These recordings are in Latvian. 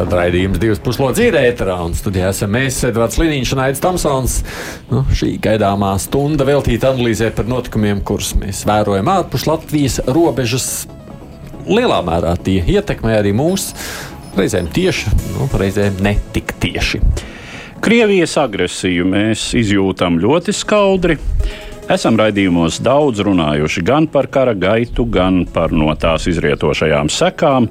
Tātad raidījums divas puslodes ir ēterā, un studijā esam mēs, Edvards Liniņš un Aits Tamsons. Nu, šī gaidāmā stunda veltīta analīzē par notikumiem, kurus mēs vērojam ārpus Latvijas robežas. Lielā mērā tie ietekmē arī mūs, reizēm tieši, nu, reizēm netik tieši. Krievijas agresiju mēs izjūtam ļoti skaudri. Esam raidījumos daudz runājuši gan par kara gaitu, gan par no tās izrietošajām sekām,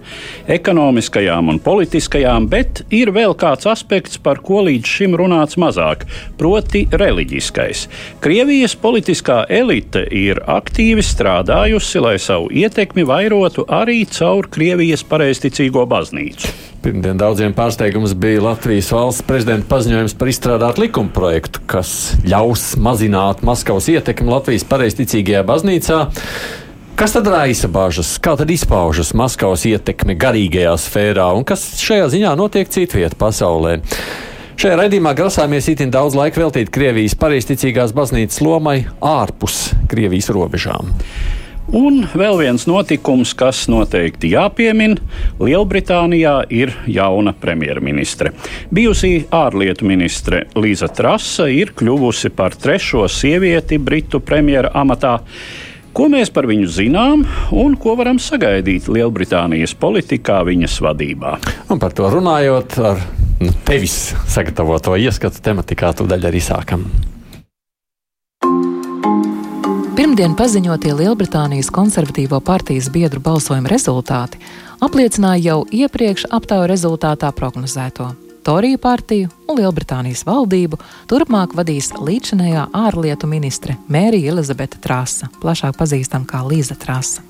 ekonomiskajām un politiskajām, bet ir vēl kāds aspekts, par ko līdz šim runāts mazāk, proti, reliģiskais. Krievijas politiskā elite ir aktīvi strādājusi, lai savu ietekmi vairotu arī caur Krievijas pareizticīgo baznīcu. Pirmdien daudziem pārsteigums bija Latvijas valsts prezidenta paziņojums par izstrādātu likumprojektu, kas ļaus mazināt Maskavas ietekmi Latvijas pareizticīgajā baznīcā. Kas tad raisa bažas? Kā tad izpaužas Maskavas ietekme garīgajā sfērā un kas šajā ziņā notiek citvietā pasaulē? Šajā raidījumā grasāmies itin daudz laika veltīt Krievijas pareizticīgās baznīcas lomai ārpus Krievijas robežām. Un vēl viens notikums, kas noteikti jāpiemina, Lielbritānijā ir jauna premjerministre. Bijusī ārlietu ministre Līza Trasa ir kļuvusi par trešo sievieti Britu premjera amatā. Ko mēs par viņu zinām un ko varam sagaidīt Lielbritānijas politikā viņas vadībā? Un par to runājot ar nu, tevis sagatavoto ieskatu tematikā, tūdaļ arī sākam. Pirmdien paziņotie Lielbritānijas konservatīvo partijas biedru balsojuma rezultāti apliecināja jau iepriekš aptauju rezultātā prognozēto. Toriju partiju un Lielbritānijas valdību turpmāk vadīs līdzinējā ārlietu ministre Mērija Elizabete Trāsa, plašāk pazīstama kā Līza Trāsa.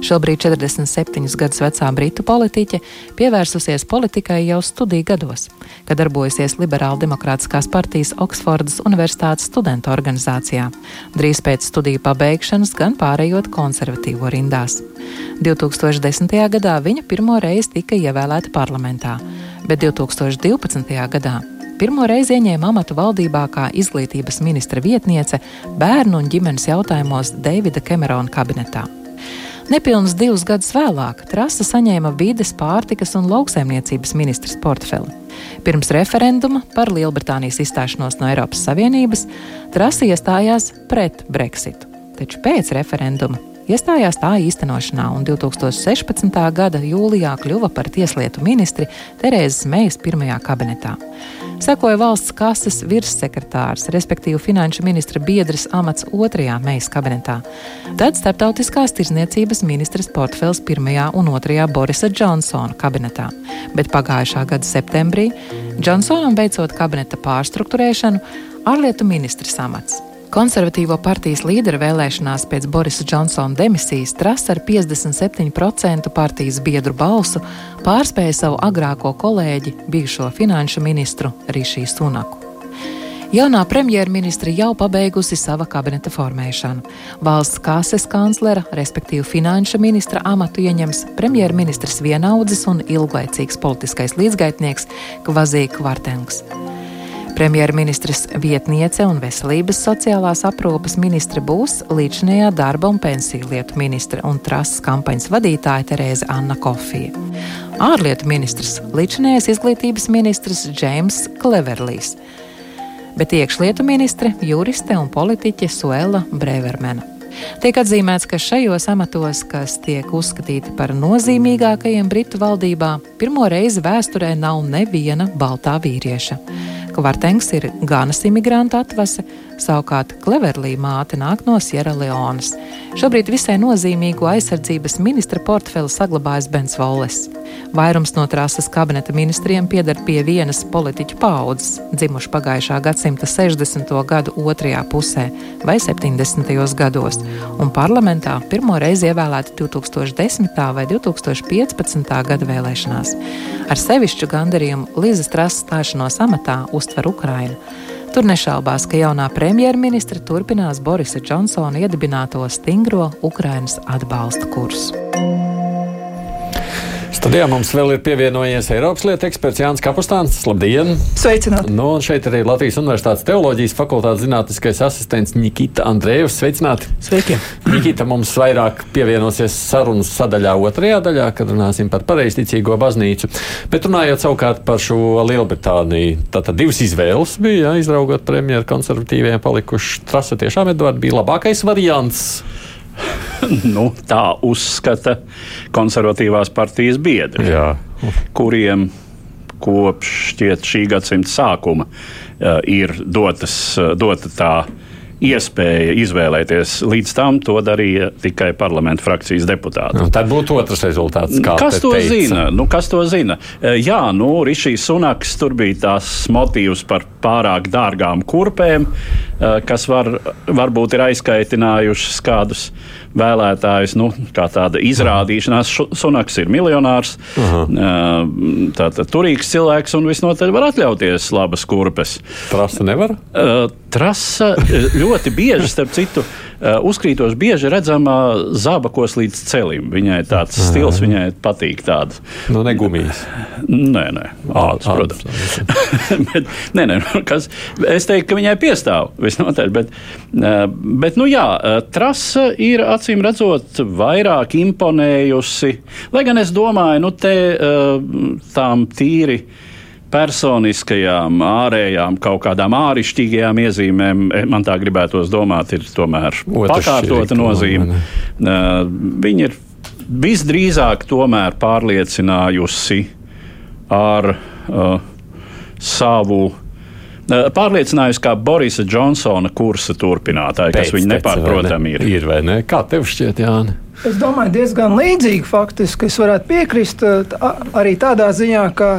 Šobrīd 47 gadus vecā britu politiķe pievērsusies politikai jau studiju gados, kad darbojusies Liberāla demokrātiskās partijas Oksfordas Universitātes studentu organizācijā, drīz pēc studiju pabeigšanas gan pārējot konservatīvo rindās. 2010. gadā viņa pirmo reizi tika ievēlēta parlamentā, bet 2012. gadā pirmo reizi ieņēma amatu valdībā kā izglītības ministra vietniece bērnu un ģimenes jautājumos Deivida Kemerona kabinetā. Nepilnus divus gadus vēlāk Trasa saņēma vides, pārtikas un lauksaimniecības ministrs portfeli. Pirms referenduma par Lielbritānijas izstāšanos no Eiropas Savienības Trasa iestājās pret Brexitu, taču pēc referenduma iestājās tā īstenošanā un 2016. gada jūlijā kļuva par tieslietu ministri Terēzes Mejas pirmajā kabinetā. Sekoja valsts kases virssekretārs, respektīvi finanšu ministra biedrs amats otrajā meijas kabinetā. Tad starptautiskās tirzniecības ministrs portfels pirmajā un otrajā Borisa Džonsona kabinetā. Bet pagājušā gada septembrī Džonsonam beidzot kabineta pārstruktūrēšanu, ārlietu ministrs amats. Konservatīvo partijas līdera vēlēšanās pēc Borisa Džonsona demisijas Trasa ar 57% partijas biedru balsu pārspēja savu agrāko kolēģi, bijušo finanšu ministru Rišiju Sunaku. Jaunā premjerministra jau pabeigusi sava kabineta formēšanu. Valsts kases kanclera, respektīvi finanšu ministra amatu ieņems premjerministrs vienaudzis un ilglaicīgs politiskais līdzgaitnieks Kvazī Kvartengs. Premjerministres vietniece un veselības sociālās aprūpes ministre būs līdzinējā darba un pensiju lietu ministre un trases kampaņas vadītāja Terēza Anna Kofija. Ārlietu ministrs līdzinējais izglītības ministrs Džeims Kleverlijs, bet iekšlietu ministre, juriste un politiķe Suela Brevermena. Tiek atzīmēts, ka šajos amatos, kas tiek uzskatīti par nozīmīgākajiem Britu valdībā, pirmo reizi vēsturē nav neviena baltā vīrieša. Kvartengs ir Ganas imigrantu atvase, savukārt Kleverlī māte nāk no Sierra Leonas. Šobrīd visai nozīmīgo aizsardzības ministra portfeli saglabājas Bens Volles. Vairums no trases kabineta ministriem pieder pie vienas politiķu paudzes, dzimuši pagājušā gadsimta 60. gadu otrajā pusē vai 70. gados, un parlamentā pirmo reizi ievēlēti 2010. vai 2015. gada vēlēšanās. Ar sevišķu gandarījumu Līzes trases stāšanos amatā uztver Ukraina. Tur nešaubās, ka jaunā premjerministra turpinās Borisa Džonsona iedibināto stingro Ukrainas atbalsta kursu. Studijā mums vēl ir pievienojies Eiropas lietu eksperts Jānis Kapustāns. Labdien! Sveicināti! Nu, un šeit arī Latvijas Universitātes teoloģijas fakultātes zinātniskais asistents Nikita Andrejevs. Sveicināti! Sveiki! Nikita mums vairāk pievienosies sarunas sadaļā otrajā daļā, kad runāsim par pareizticīgo baznīcu. Bet runājot savukārt par šo Lielbritāniju, tātad divas izvēles bija, ja, izraugot premjeru konservatīviem palikuši. Trasa tiešām, Edvard, bija labākais variants. nu, tā uzskata konservatīvās partijas biedri, Jā. kuriem kopš šķiet, šī gadsimta sākuma uh, ir dotas, uh, dota tā iespēja izvēlēties. Līdz tam to darīja tikai parlamenta frakcijas deputāti. Nu, tad būtu otrs rezultāts. Kas to teica. zina? Nu, kas to zina? Jā, nu, Rišijs Sunaks tur bija tās motīvs par pārāk dārgām kurpēm, kas var, varbūt ir aizkaitinājušas kādus vēlētājus. Nu, kā tāda izrādīšanās, Sunaks ir miljonārs, tātad turīgs cilvēks un visnotaļ var atļauties labas kurpes. Trasa nevar? Trasa ļoti bieži, starp citu, uzkrītoši bieži redzama zābakos līdz celim. Viņai tāds stils, viņai patīk tāds. Nu, ne gumijas. Nē, nē, ātrs, protams. bet, nē, nē, kas, es teiktu, ka viņai piestāv visnotaļ, bet, bet, nu jā, trasa ir acīm redzot vairāk imponējusi, lai gan es domāju, nu te tām tīri personiskajām, ārējām, kaut kādām āršķirīgajām iezīmēm, man tā gribētos domāt, ir tomēr pakārtota nozīme. Uh, viņi ir visdrīzāk tomēr pārliecinājusi ar uh, savu. Pārliecinājusi kā Borisa Džonsona kursa turpinātāja, kas viņa nepārprotami ir. Ir vai ne? Kā tev šķiet, Jāni? Es domāju, diezgan līdzīgi faktiski. Es varētu piekrist arī tādā ziņā, ka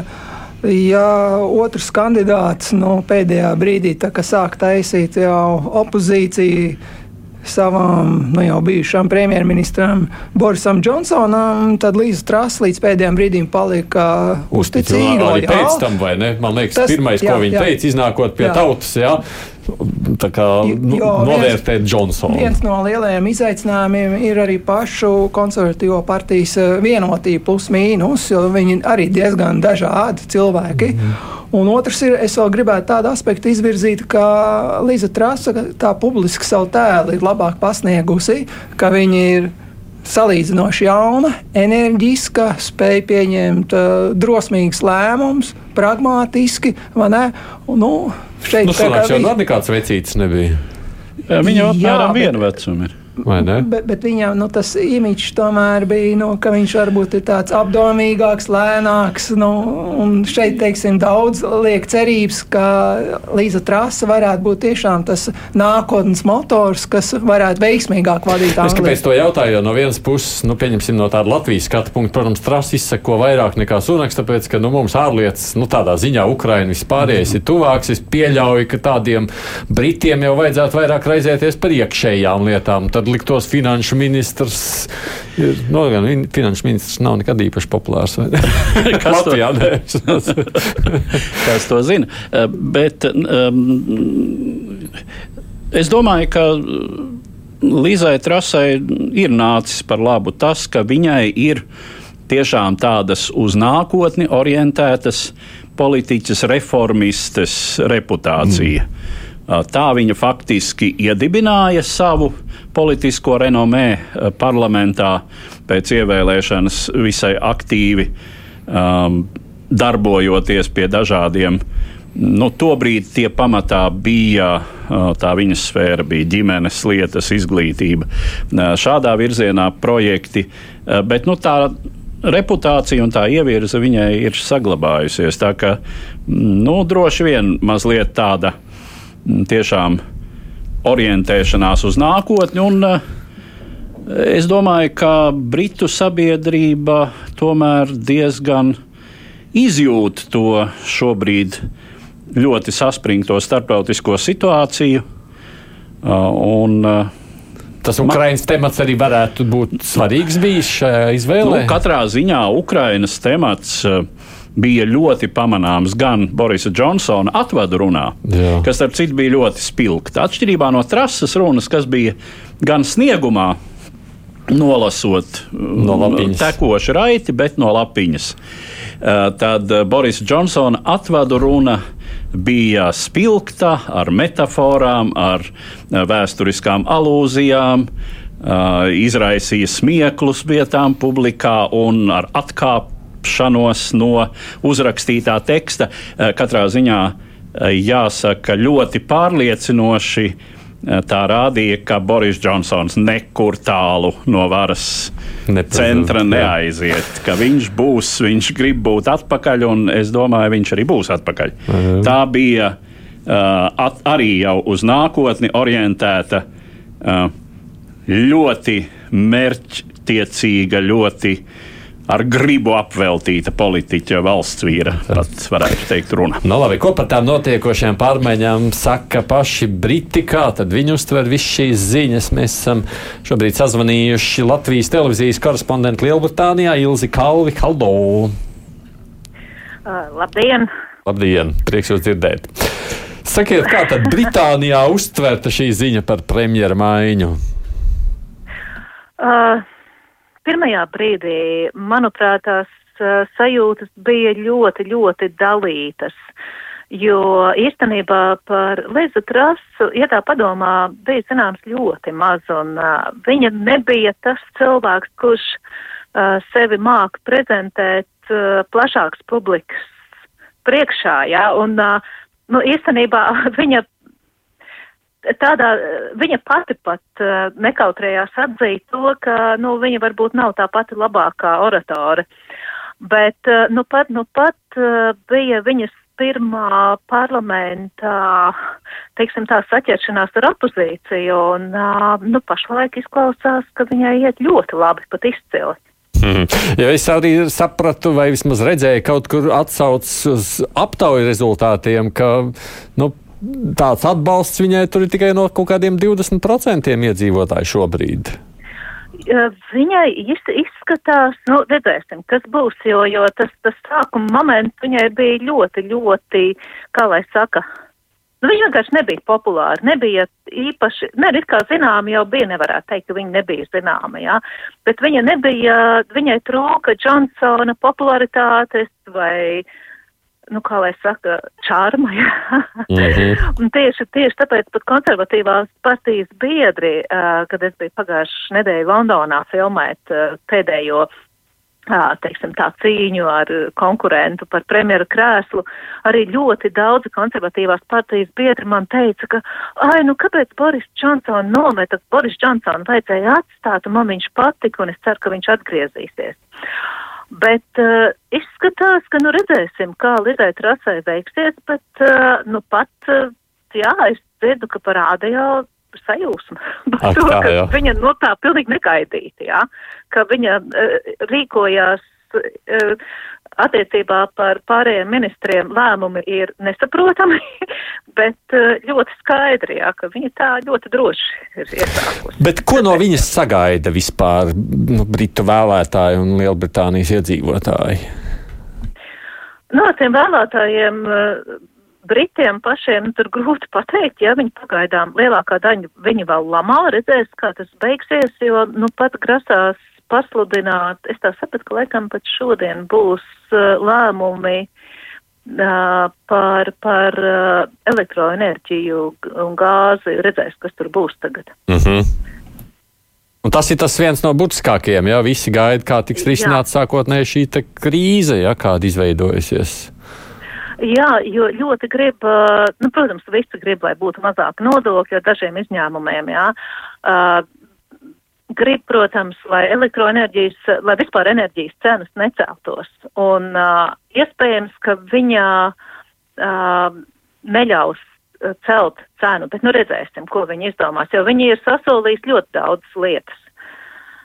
Ja otrs kandidāts nu, pēdējā brīdī sāk taisīt jau opozīciju savam nu, jau bijušam premjerministram Borisam Džonsonam, tad Līza Trasa līdz pēdējiem brīdim palika uzticīga. Arī pēc tam, vai ne? Man liekas, tas, pirmais, jā, ko viņa jā. teica, iznākot pie jā. tautas, jā, kā nu, novērtēt Džonsonu. Viens no lielajiem izaicinājumiem ir arī pašu konservatīvo partijas eh, vienotība plus mīnus, jo viņi arī diezgan dažādi cilvēki. Mm. Un otrs ir, es vēl gribētu tādu aspektu izvirzīt, ka Līza Trasa tā publiski savu tēlu ir labāk pasniegusi, ka viņi ir salīdzinoši jauna, enerģiska, spēja pieņemt uh, drosmīgus lēmumus, pragmatiski. Un, nu, šeit nu, sanāks, jau nekāds vecītis nebija. Viņa apmēram vienu vecumu ir. Bet, bet viņam nu, tas imīķis tomēr bija, nu, ka viņš varbūt ir tāds apdomīgāks, lēnāks. Nu, un šeit, teiksim, daudz liek cerības, ka Līza Trasa varētu būt tiešām tas nākotnes motors, kas varētu veiksmīgāk vadīt Angliju. Es kāpēc to jautāju, jo no vienas puses, nu, pieņemsim no tāda Latvijas skatu punkta, protams, Trasa izsako vairāk nekā Sunaks, tāpēc, ka, nu, mums ārlietas, nu, tādā ziņā Ukraina vispārējais ir tuvāks. Es pieļauju, ka tādiem Britiem jau vajadzētu vairāk raizēties par iekšējām lietām. Tad liktos finanšu ministrs. Ir, no, nu, gan, finanšu ministrs nav nekad īpaši populārs. Kas to jādara? Kas to zina? Eh, bet um, es domāju, ka. Līzai Trasai ir nācis par labu tas, ka viņai ir tiešām tādas uz nākotni orientētas politiķas, reformistes reputācija. Mm. Tā viņa faktiski iedibināja savu politisko renomē parlamentā pēc ievēlēšanas visai aktīvi um, darbojoties pie dažādiem. Nu, Tobrīd tie pamatā bija tā viņas sfēra, bija ģimenes lietas, izglītība, šādā virzienā projekti. Bet nu, tā reputācija un tā ievirza viņai ir saglabājusies. Tā ka nu, droši vien mazliet tāda uh, tiešām orientēšanās uz nākotni. Un, eh, Es domāju, ka Britu sabiedrība tomēr diezgan izjūt to šobrīd ļoti saspringto starptautisko situāciju. Eh, un, eh, Tas Ukraiņas temats arī varētu būt svarīgs bijis šajā izvēlē. Nu, katrā ziņā Ukraiņas temats bija ļoti pamanāms gan Borisa Džonsona atvadu runā, Jā. kas, starp citu, bija ļoti spilgta. Atšķirībā no trases runas, kas bija gan sniegumā, nolasot no lapiņas. tekošu raiti, bet no lapiņas. Tad Borisa Džonsona atvadu runa bija spilgta ar metaforām, ar vēsturiskām alūzijām, izraisīja smieklus vietām publikā un ar atkāpšanos no uzrakstītā teksta. Katrā ziņā jāsaka ļoti pārliecinoši. Tā rādīja, ka Boris Džonsons nekur tālu no varas centra neaiziet, ka viņš būs, viņš grib būt atpakaļ, un es domāju, viņš arī būs atpakaļ. Mhm. Tā bija uh, at, arī jau uz nākotni orientēta uh, ļoti mērķtiecīga, ļoti ar gribu apveltīta politiķa valsts vīra, pat varētu teikt, runa. No nu, labi, ko par tām notiekošajām pārmaiņām saka paši Briti? Kā tad viņi uztver visas šīs ziņas? Mēs esam šobrīd sazvanījuši Latvijas televīzijas korespondentu Lielbritānijā Ilzi Kalvi. Hallo! Uh, labdien! Labdien! Prieks jūs dzirdēt! Sakiet, kā tad Britānijā uztverta šī ziņa par premjeru maiņu? Uh, pirmajā brīdī, manuprāt, tās uh, sajūtas bija ļoti, ļoti dalītas. Jo īstenībā par Lizu Trasu, ja tā padomā, bija zināms ļoti maz, un uh, viņa nebija tas cilvēks, kurš uh, sevi māk prezentēt uh, plašāks publikas priekšā, jā, un, uh, nu, īstenībā viņa tādā, viņa pati pat uh, nekautrējās atzīt to, ka, nu, viņa varbūt nav tā pati labākā oratore. Bet, uh, nu, pat, nu, pat uh, bija viņas pirmā parlamentā, teiksim tā, saķeršanās ar opozīciju, un, nu, pašlaik izklausās, ka viņai iet ļoti labi, pat izcili. Mm. Ja es arī sapratu, vai vismaz redzēju kaut kur atsaucas uz aptauju rezultātiem, ka nu, tāds atbalsts viņai tur ir tikai no kaut kādiem 20% iedzīvotāju šobrīd. Viņai izskatās, nu, redzēsim, kas būs, jo, jo tas, tas sākuma moments viņai bija ļoti, ļoti, kā lai saka, nu, viņa vienkārši nebija populāra, nebija īpaši, ne, it kā zinām jau bija, nevarētu teikt, ka viņa nebija zināma, jā, bet viņa nebija, viņai trūka Džonsona popularitātes vai, uh, nu, kā lai saka, čārma. mm -hmm. tieši, tieši tāpēc pat konservatīvās partijas biedri, uh, kad es biju pagājuši nedēļu Londonā filmēt uh, pēdējo teiksim, tā cīņu ar konkurentu par premjera krēslu, arī ļoti daudzi konservatīvās partijas biedri man teica, ka, ai, nu kāpēc Boris Džonsons nometa, Boris Džonsons vajadzēja atstāt, un man viņš patika, un es ceru, ka viņš atgriezīsies. Bet uh, izskatās, ka nu redzēsim, kā Lidai trasē veiksies, bet uh, nu pat, uh, jā, es dzirdu, ka parāda jau sajūsma par to, ka jā. viņa no tā pilnīgi negaidīta, jā, ka viņa uh, rīkojās uh, attiecībā par pārējiem ministriem lēmumi ir nesaprotami, bet eh, ļoti skaidri, jā, ka viņi tā ļoti droši ir iesākusi. Bet ko no viņas sagaida vispār nu, Britu vēlētāji un Lielbritānijas iedzīvotāji? No nu, tiem vēlētājiem eh, Britiem pašiem tur grūti pateikt, ja viņi pagaidām lielākā daļa viņi vēl lamā redzēs, kā tas beigsies, jo nu pat grasās pasludināt, es tā sapratu, ka laikam pat šodien būs uh, lēmumi par, par elektroenerģiju un gāzi. Redzēs, kas tur būs tagad. Mm -hmm. Un tas ir tas viens no būtiskākajiem. Ja? Visi gaida, kā tiks risināta sākotnēji šī krīze, ja? kāda izveidojusies. Jā, jo ļoti grib, nu, protams, visi grib, lai būtu mazāk nodokļu ar dažiem izņēmumiem, jā. Uh, grib, protams, lai elektroenerģijas, lai vispār enerģijas cenas neceltos. Un uh, iespējams, ka viņa uh, neļaus celt cenu, bet nu redzēsim, ko viņi izdomās, jo viņi ir sasolījis ļoti daudz lietas.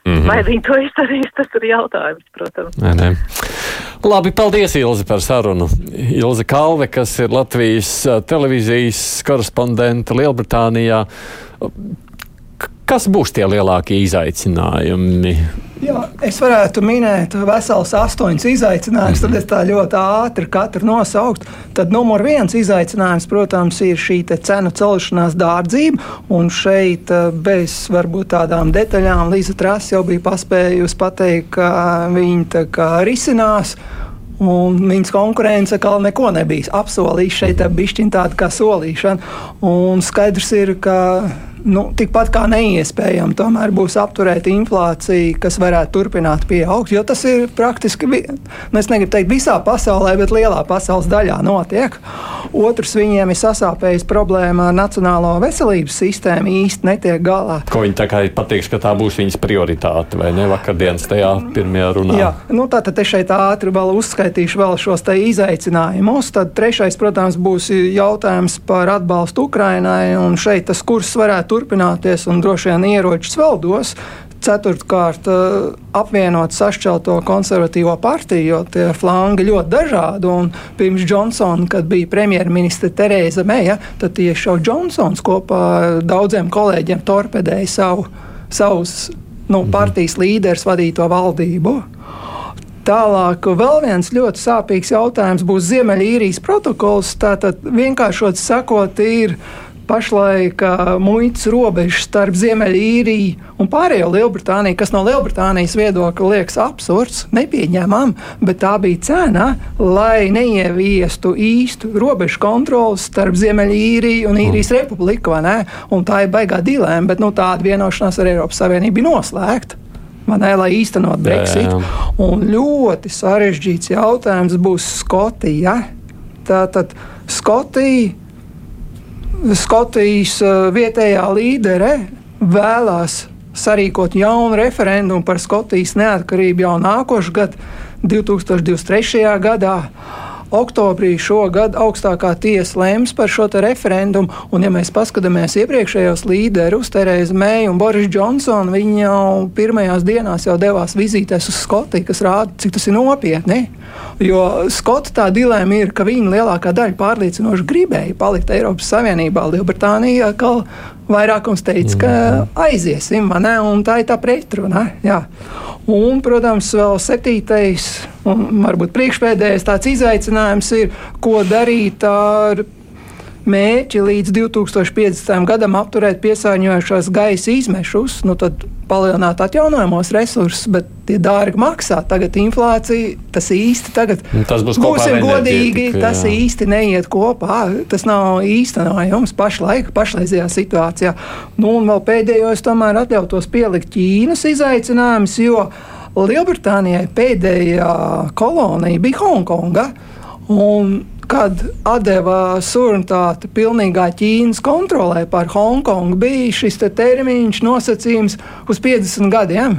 Mm -hmm. Vai viņi to izdarīs, tas ir jautājums, protams. Nē, nē. Labi, paldies, Ilze, par sarunu. Ilze Kalve, kas ir Latvijas televīzijas korespondente Lielbritānijā. Kas būs tie lielākie izaicinājumi? Jā, es varētu minēt vesels astoņus izaicinājumus, tad es tā ļoti ātri katru nosaukt. Tad numur viens izaicinājums, protams, ir šī cenu celšanās dārdzība. Un šeit eh, bez varbūt tādām detaļām Līza Trasa jau bija paspējusi pateikt, ka viņi tā kā risinās. Un viņas konkurence kā neko nebija apsolījis. Šeit bija tāda kā solīšana. Un skaidrs ir, ka nu, tikpat kā neiespējami tomēr būs apturēt inflāciju, kas varētu turpināt pieaugt. Jo tas ir praktiski, nu, es negribu teikt visā pasaulē, bet lielā pasaules daļā notiek. Otrs viņiem ir sasāpējis problēma ar Nacionālo veselības sistēmu, īsti netiek galā. Ko viņi tā kā pateiks, ka tā būs viņas prioritāte vai ne vakardienas tajā pirmajā runā? Jā, nu, tātad es šeit ātri vēl uzskaitīšu vēl šos te izaicinājumus. Tad trešais, protams, būs jautājums par atbalstu Ukrainai, un šeit tas kurs varētu turpināties un droši vien ieročus vēl dos. Ceturtkārt, eh, apvienot sašķelto konservatīvo partiju, jo tie flangi ļoti dažādi. Un pirms Džonsona, kad bija premjerministra Terēza Meija, tad tieši jau Džonsons kopā ar daudziem kolēģiem torpedēja savu, savus nu, mhm. partijas līderus vadīto valdību. Tālāk, vēl viens ļoti sāpīgs jautājums būs Ziemeļīrijas protokols. Tātad vienkāršot sakot, ir pašlaik muitas robeža starp Ziemeļīriju un pārējo Lielbritāniju, kas no Lielbritānijas viedokļa liekas absurds, nepieņemam, bet tā bija cena, lai neieviestu īstu robežu kontroli starp Ziemeļīriju un Īrijas mm. republiku. Un tā ir baigā dilēma, bet nu, tāda vienošanās ar Eiropas Savienību bija noslēgta. Ne, lai īstenot Brexit. Jā, jā. Un ļoti sarežģīts jautājums būs Skotija. Tātad Skotija Skotijas eh, vietējā līdere vēlās sarīkot jaunu referendumu par Skotijas neatkarību jau nākošais gads, 2023. gadā. Oktobrī šogad augstākā tiesa lems par šo referendumu, un, ja mēs paskatāmies iepriekšējos līderus, Terēzu Mēju un Boris Džonsonu, viņi jau pirmajās dienās jau devās vizītēs uz Skotiju, kas rāda, cik tas ir nopietni. Jo Skotu tā dilēma ir, ka viņi lielākā daļa pārliecinoši gribēja palikt Eiropas Savienībā. Lielbritānija kā vairākums teica, ka aiziesim, ne, un tā ir tā pretruna. Un, protams, vēl septītais, un varbūt priekšpēdējais tāds izaicinājums ir, ko darīt ar mērķi līdz 2050. gadam apturēt piesārņojošās gaisa izmešus, nu tad palielināt atjaunojamos resursus, bet tie dārgi maksā. Tagad inflācija, tas īsti tagad. Nu, tas būs Būsim godīgi, tas jā. īsti neiet kopā. Tas nav īstenojums pašlaik, pašreizajā situācijā. Nu, un vēl pēdējos tomēr atļautos pielikt Ķīnas izaicinājumus, jo Lielbritānijai pēdējā kolonija bija Hongkonga. Kad deva suverenitāti pilnīgā Ķīnas kontrolē pār Hongkongu, bija šis te termiņš nosacījums uz 50 gadiem.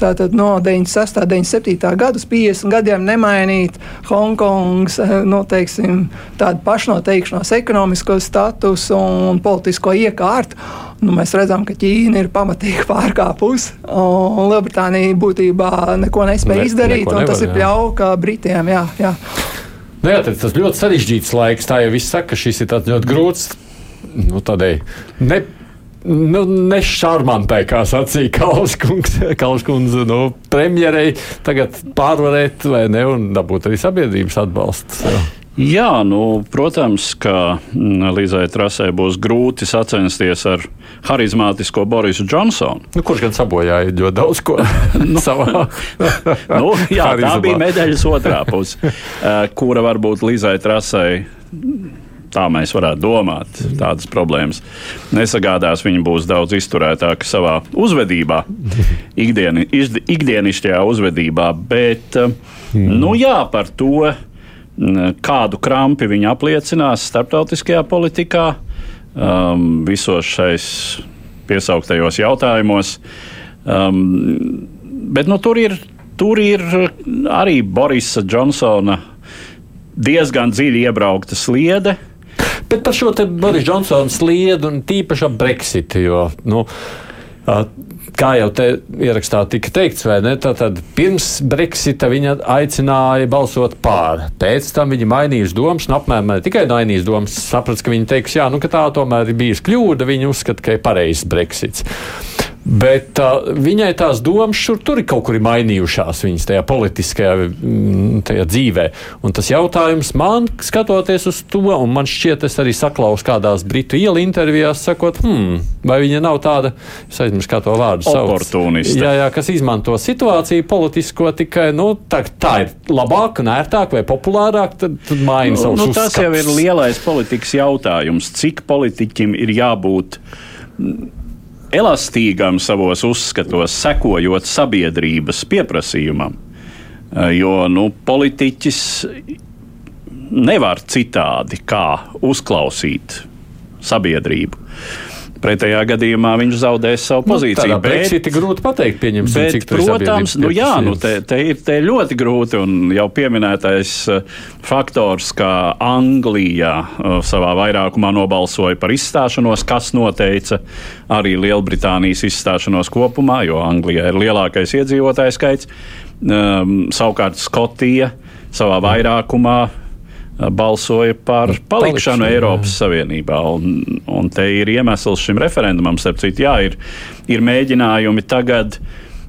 Tātad no 96. un 97. gada uz 50 gadiem nemainīt Hongkongas eh, noteiksim, tādu pašnoteikšanos, ekonomisko statusu un politisko iekārtu. Nu, mēs redzam, ka Ķīna ir pamatīgi pārkāpusi, un Lielbritānija būtībā neko nespēja ne, izdarīt. Neko nevar, tas ir pļauka Britiem. Jā, jā. Nu, jā, tas ļoti sarežģīts laiks. Tā jau viss saka, ka šis ir ļoti grūts. Nu, tādai ne, nu, nešarmantai, kā sacīja Kalniņš, nu, premjerei, tagad pārvarēt vai ne, un dabūt arī sabiedrības atbalstu. Jā. Jā, nu, protams, ka mm, Līzai Trasē būs grūti sacensties ar harizmātisko Borisu Džonsonu. Nu, kurš gan sabojāja ļoti daudz ko nu, savā nu, jā, tā bija medaļas otrā puse, eh, kura varbūt Līzai Trasē. Tā mēs varētu domāt. Tādas problēmas nesagādās. Viņa būs daudz izturētāka savā uzvedībā, ikdieni, ikdienišķajā uzvedībā. Bet, mm. nu jā, par to kādu krampi viņi apliecinās starptautiskajā politikā, um, visos šais piesauktajos jautājumos. Um, bet nu, tur, ir, tur ir arī Borisa Džonsona diezgan dziļi iebraukta sliede. Bet par šo Borisa Džonsona sliedu un tīpaši ap Brexit. Jo, nu, Kā jau te ierakstā tika teikts, vai ne? Tad pirms Brexita viņa aicināja balsot pār. Pēc tam viņa mainīja domas, un apmēram ne tikai mainīja domas, saprata, ka viņa teiks, jā, nu, ka tā tomēr ir bijusi kļūda. Viņa uzskata, ka ir pareizs Brexits. Bet uh, viņai tās domas šur tur ir kaut kur mainījušās viņas tajā politiskajā mm, tajā dzīvē. Un tas jautājums man, skatoties uz to, un man šķiet, es arī saklausu kādās britu ielu intervijās, sakot, hmm, vai viņa nav tāda, es aizmirsu, kā to vārdu sauc. Jā, jā, kas izmanto situāciju politisko tikai, nu, tā, tā ir labāk, nērtāk vai populārāk, tad, tad maina Nu, savus nu, tas uzskatus. jau ir lielais politikas jautājums. Cik politiķim ir jābūt elastīgam savos uzskatos, sekojot sabiedrības pieprasījumam? Eh, Jo nu, politiķis nevar citādi kā uzklausīt sabiedrību. Pretējā gadījumā viņš zaudēs savu pozīciju. Nu, bet- ir grūti pateikt, pieņemsim, Bet, cik protams, nu, jā, nu, te, te ir te ļoti grūti. Un jau pieminētais eh, faktors, ka Anglijā eh, savā vairākumā nobalsoja par izstāšanos, kas noteica arī Lielbritānijas izstāšanos kopumā, jo Anglijā ir lielākais iedzīvotāju skaits. Um, savukārt Skotija savā vairākumā eh, balsoja par palikšanu jā. Eiropas Savienībā. Un, un te ir iemesls šim referendumam. Starp citu, jā, ir, ir mēģinājumi tagad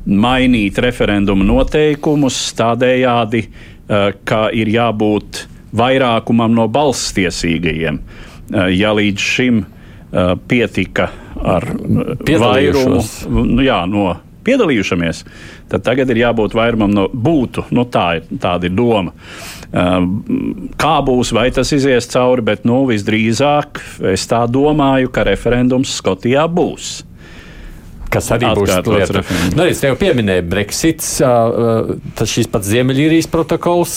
mainīt referenduma noteikumus tādējādi, eh, ka ir jābūt vairākumam no balstiesīgajiem. Eh, Ja līdz šim eh, pietika ar vairumu nu, jā, no piedalījušamies, tad tagad ir jābūt vairumam no būtu. Nu, tā ir, tāda ir doma. Um, Kā būs, vai tas izies cauri, bet nu, visdrīzāk es tā domāju, ka referendums Skotijā būs. Kas arī būs Atkārtots lieta. Nu, es jau pieminēju Brexits, tas šis pats Ziemeļīrijas protokols,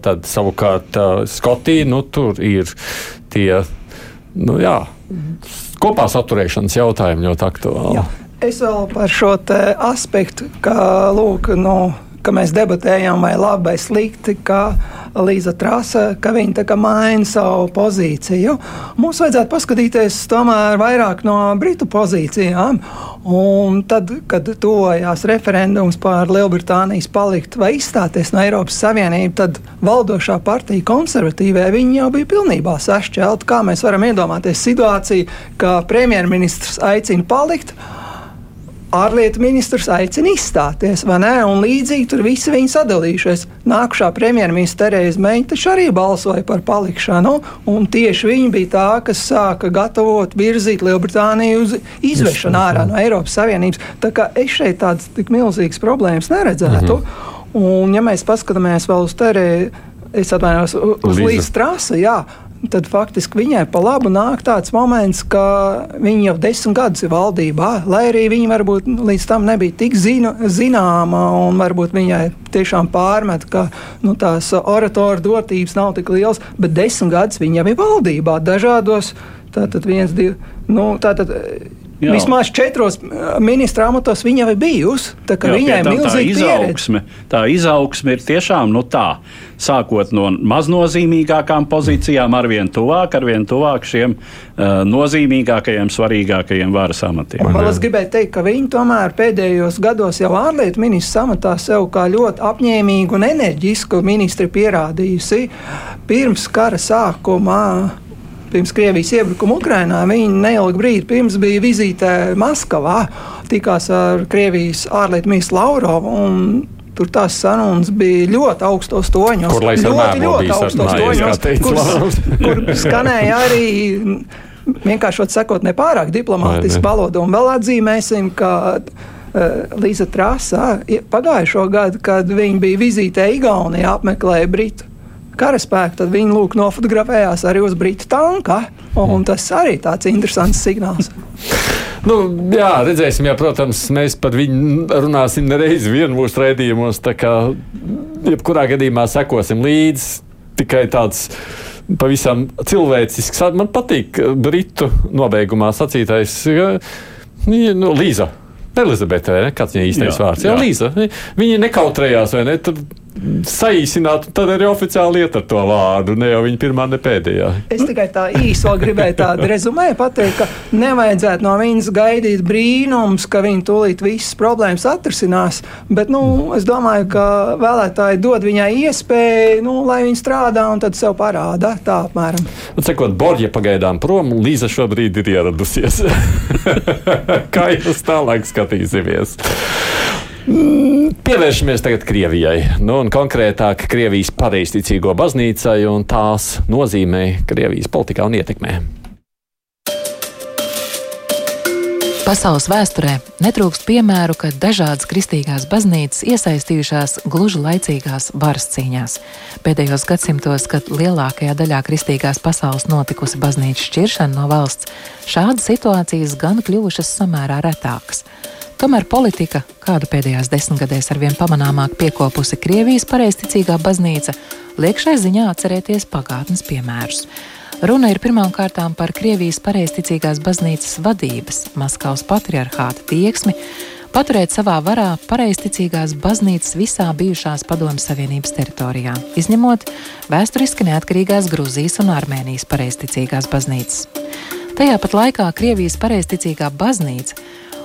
tad savukārt Skotija, nu tur ir tie, nu jā, kopā saturēšanas jautājumi ļoti aktuāli. Jā. Es vēl par šo te aspektu, ka, lūk, nu, ka mēs debatējam, vai labi vai slikti, ka Līza Trasa, ka viņa tā kā maina savu pozīciju. Mums vajadzētu paskatīties tomēr vairāk no Britu pozīcijām. Un tad, kad tuvojās referendums par Lielbritānijas palikt vai izstāties no Eiropas Savienības, tad valdošā partija konservatīvē viņi jau bija pilnībā sašķelta. Kā mēs varam iedomāties situāciju, ka premjerministrs aicina palikt, ārlietu ministrs aicina izstāties, vai ne? Un līdzīgi tur visi viņi sadalījušies. Nākamā premjerministra Terēza Meņa taču arī balsoja par palikšanu, un tieši viņa bija tā, kas sāka gatavot, virzīt Lielbritāniju uz izvešanu ārā no Eiropas Savienības. Tā kā es šeit tādas tik milzīgas problēmas neredzētu. Un, ja mēs paskatāmies vēl uz Terēzu, es atvainojos, uz Līza. Līdz trasi, jā. Tad faktiski viņai pa labu nāk tāds moments, ka viņa jau desmit gadus ir valdībā, lai arī viņa varbūt līdz tam nebija tik zinu, zināma, un varbūt viņai tiešām pārmet, ka nu, tās oratoru dotības nav tik liels, bet desmit gadus viņa jau ir valdībā dažādos, tātad viens, divi, nu, tātad. Jā. Vismaz četros uh, ministra amatos viņa jau ir bijusi. Tā Jā, viņai ir milzīga izaugsme, tā izaugsme ir tiešām nu, tā, sākot no maznozīmīgākām pozīcijām, arvien tuvāk, arvien tuvāk šiem uh, nozīmīgākajiem, svarīgākajiem varas amatiem. Un vēl es gribēju teikt, ka viņi tomēr pēdējos gados jau ārlietu ministrs amatā sev kā ļoti apņēmīgu un enerģisku ministri pierādījusi. Pirms kara sākumā, pirms Krievijas iebrukuma Ukrainā, viņa neilgu brīdi pirms bija vizītē Maskavā, tikās ar Krievijas ārlietu ministru Lavrovu. Tur tās sarunas bija ļoti augstos toņos. Kur lai ļoti, ļoti augstos toņos, kur, kur skanēja arī vienkārši sakot, nepārāk diplomātiski valoda. Un vēl atzīmēsim, ka uh, Līza Trāsā pagājušo gadu, kad viņa bija vizītē Igaunijā, apmeklēja Britu karaspēku, tad viņi lūk nofotografējās arī uz Britu tanka. Un tas arī tāds interesants signāls. Nu, jā, redzēsim, jā, protams, mēs par viņu runāsim nereiz vien mūsu raidījumos. Tā kā jebkurā gadījumā sekosim līdzi. Tikai tāds pavisam cilvēcisks. Man patīk Britu nobeigumā sacītais nu, Līza. Elizabete, vai ne? Kāds viņai īstais Jā, vārds? Jā, jā. Līza. Viņa nekautrējās, vai ne? Tur saīsināt, tad arī oficiāli iet ar to vārdu. Ne jau viņa pirmā, ne pēdējā. Es tikai tā īsi gribēju tādu rezumē pateikt, ka nevajadzētu no viņas gaidīt brīnums, ka viņa tūlīt visas problēmas atrisinās. Bet nu, es domāju, ka vēlētāji dod viņai iespēju, nu, lai viņa strādā un tad sev parāda. Tā apmēram. Nu, cekot, Borģa pagaidām prom, Līza šobrīd ir ieradusies. Kā jūs tālāk skatīsimies? Pievēršamies tagad Krievijai, nu, un konkrētāk Krievijas pareizticīgo baznīcai un tās nozīmē Krievijas politikā un ietekmē. Pasaules vēsturē netrūkst piemēru, ka dažādas kristīgās baznīcas iesaistījušās gluži laicīgās varas cīņās. Pēdējos gadsimtos, kad lielākajā daļā kristīgās pasaules notikusi baznīcas šķiršana no valsts, šādas situācijas gan kļuvušas samērā retākas. Tomēr politika, kādu pēdējās desmitgadēs arvien pamanāmāk piekopusi Krievijas pareizticīgā baznīca, liek šai ziņā atcerēties pagātnes piemērus. Runa ir pirmkārt par Krievijas pareizticīgās baznīcas vadības, Maskavas patriarchāta tieksmi, paturēt savā varā pareizticīgās baznīcas visā bijušās Padomju Savienības teritorijā, izņemot vēsturiski neatkarīgās Grūzijas un Armēnijas pareizticīgās baznīcas. Tajā pat laikā Krievijas pareizticīgā baznīca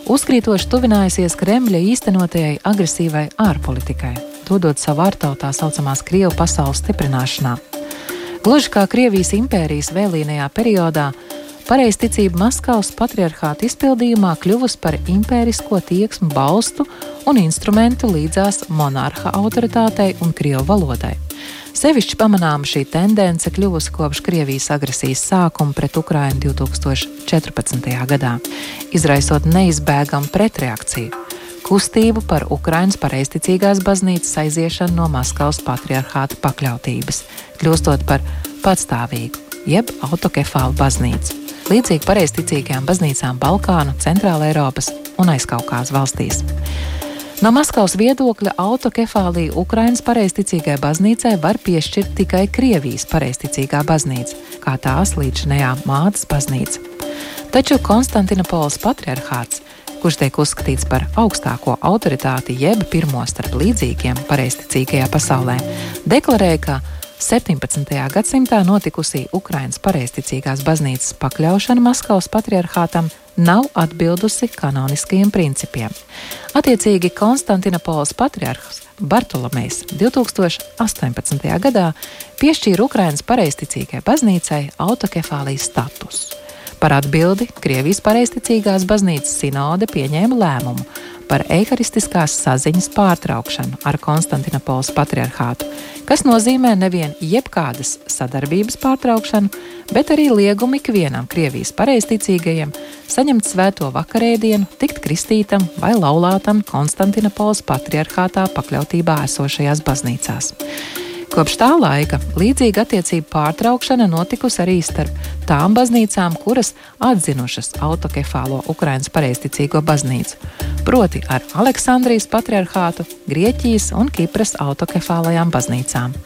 uzkrītoši tuvinājusies Kremļa īstenotajai agresīvai ārpolitikai, dodot savu ārtavu tā saucamās Krievu pasaules stiprināšanā. Gluži kā Krievijas impērijas vēlīnajā periodā, pareizticība Maskavas patriarchāta izpildījumā kļuvusi par impērisko tieksmu balstu un instrumentu līdzās monarha autoritātei un Krievu valodai. Sevišķi pamanāma šī tendence kļuvusi kopš Krievijas agresijas sākuma pret Ukrainu 2014. gadā, izraisot neizbēgamu pretreakciju - kustību par Ukrainas pareizticīgās baznīcas aiziešanu no Maskavas patriarchāta pakļautības, kļūstot par patstāvīgu, jeb autokefālu baznīcu. Līdzīgi pareizticīgajām baznīcām Balkānu, Centrāla Eiropas un Aizkaukās valstīs. No Maskavas viedokļa autokefāliju Ukrainas pareizticīgai baznīcai var piešķirt tikai Krievijas pareizticīgā baznīca, kā tās līdzinējā mātes baznīca. Taču Konstantinopolis patriarchāts, kurš tiek uzskatīts par augstāko autoritāti jeb pirmo starp līdzīgiem pareizticīgajā pasaulē, deklarēja, ka 17. gadsimtā notikusī Ukrainas pareizticīgās baznīcas pakļaušana Maskavas patriarchātam nav atbildusi kanoniskajiem principiem. Attiecīgi Konstantinopolis patriarhs Bartolomejs 2018. gadā piešķīra Ukrainas pareizticīgai baznīcai autokefālijas statusu. Par atbildi Krievijas pareizticīgās baznīcas sinode pieņēma lēmumu par eharistiskās saziņas pārtraukšanu ar Konstantinopolis patriarchātu, kas nozīmē nevien jebkādas sadarbības pārtraukšanu, bet arī liegumu ikvienam Krievijas pareizticīgajiem saņemt svēto vakarēdienu, tikt kristītam vai laulātam Konstantinopolis patriarchātā pakļautībā esošajās baznīcās. Kopš tā laika līdzīga attiecību pārtraukšana notikusi arī starp tām baznīcām, kuras atzinušas autokefālo Ukrainas pareizticīgo baznīcu, proti ar Aleksandrijas patriarchātu, Grieķijas un Kipras autokefālajām baznīcām.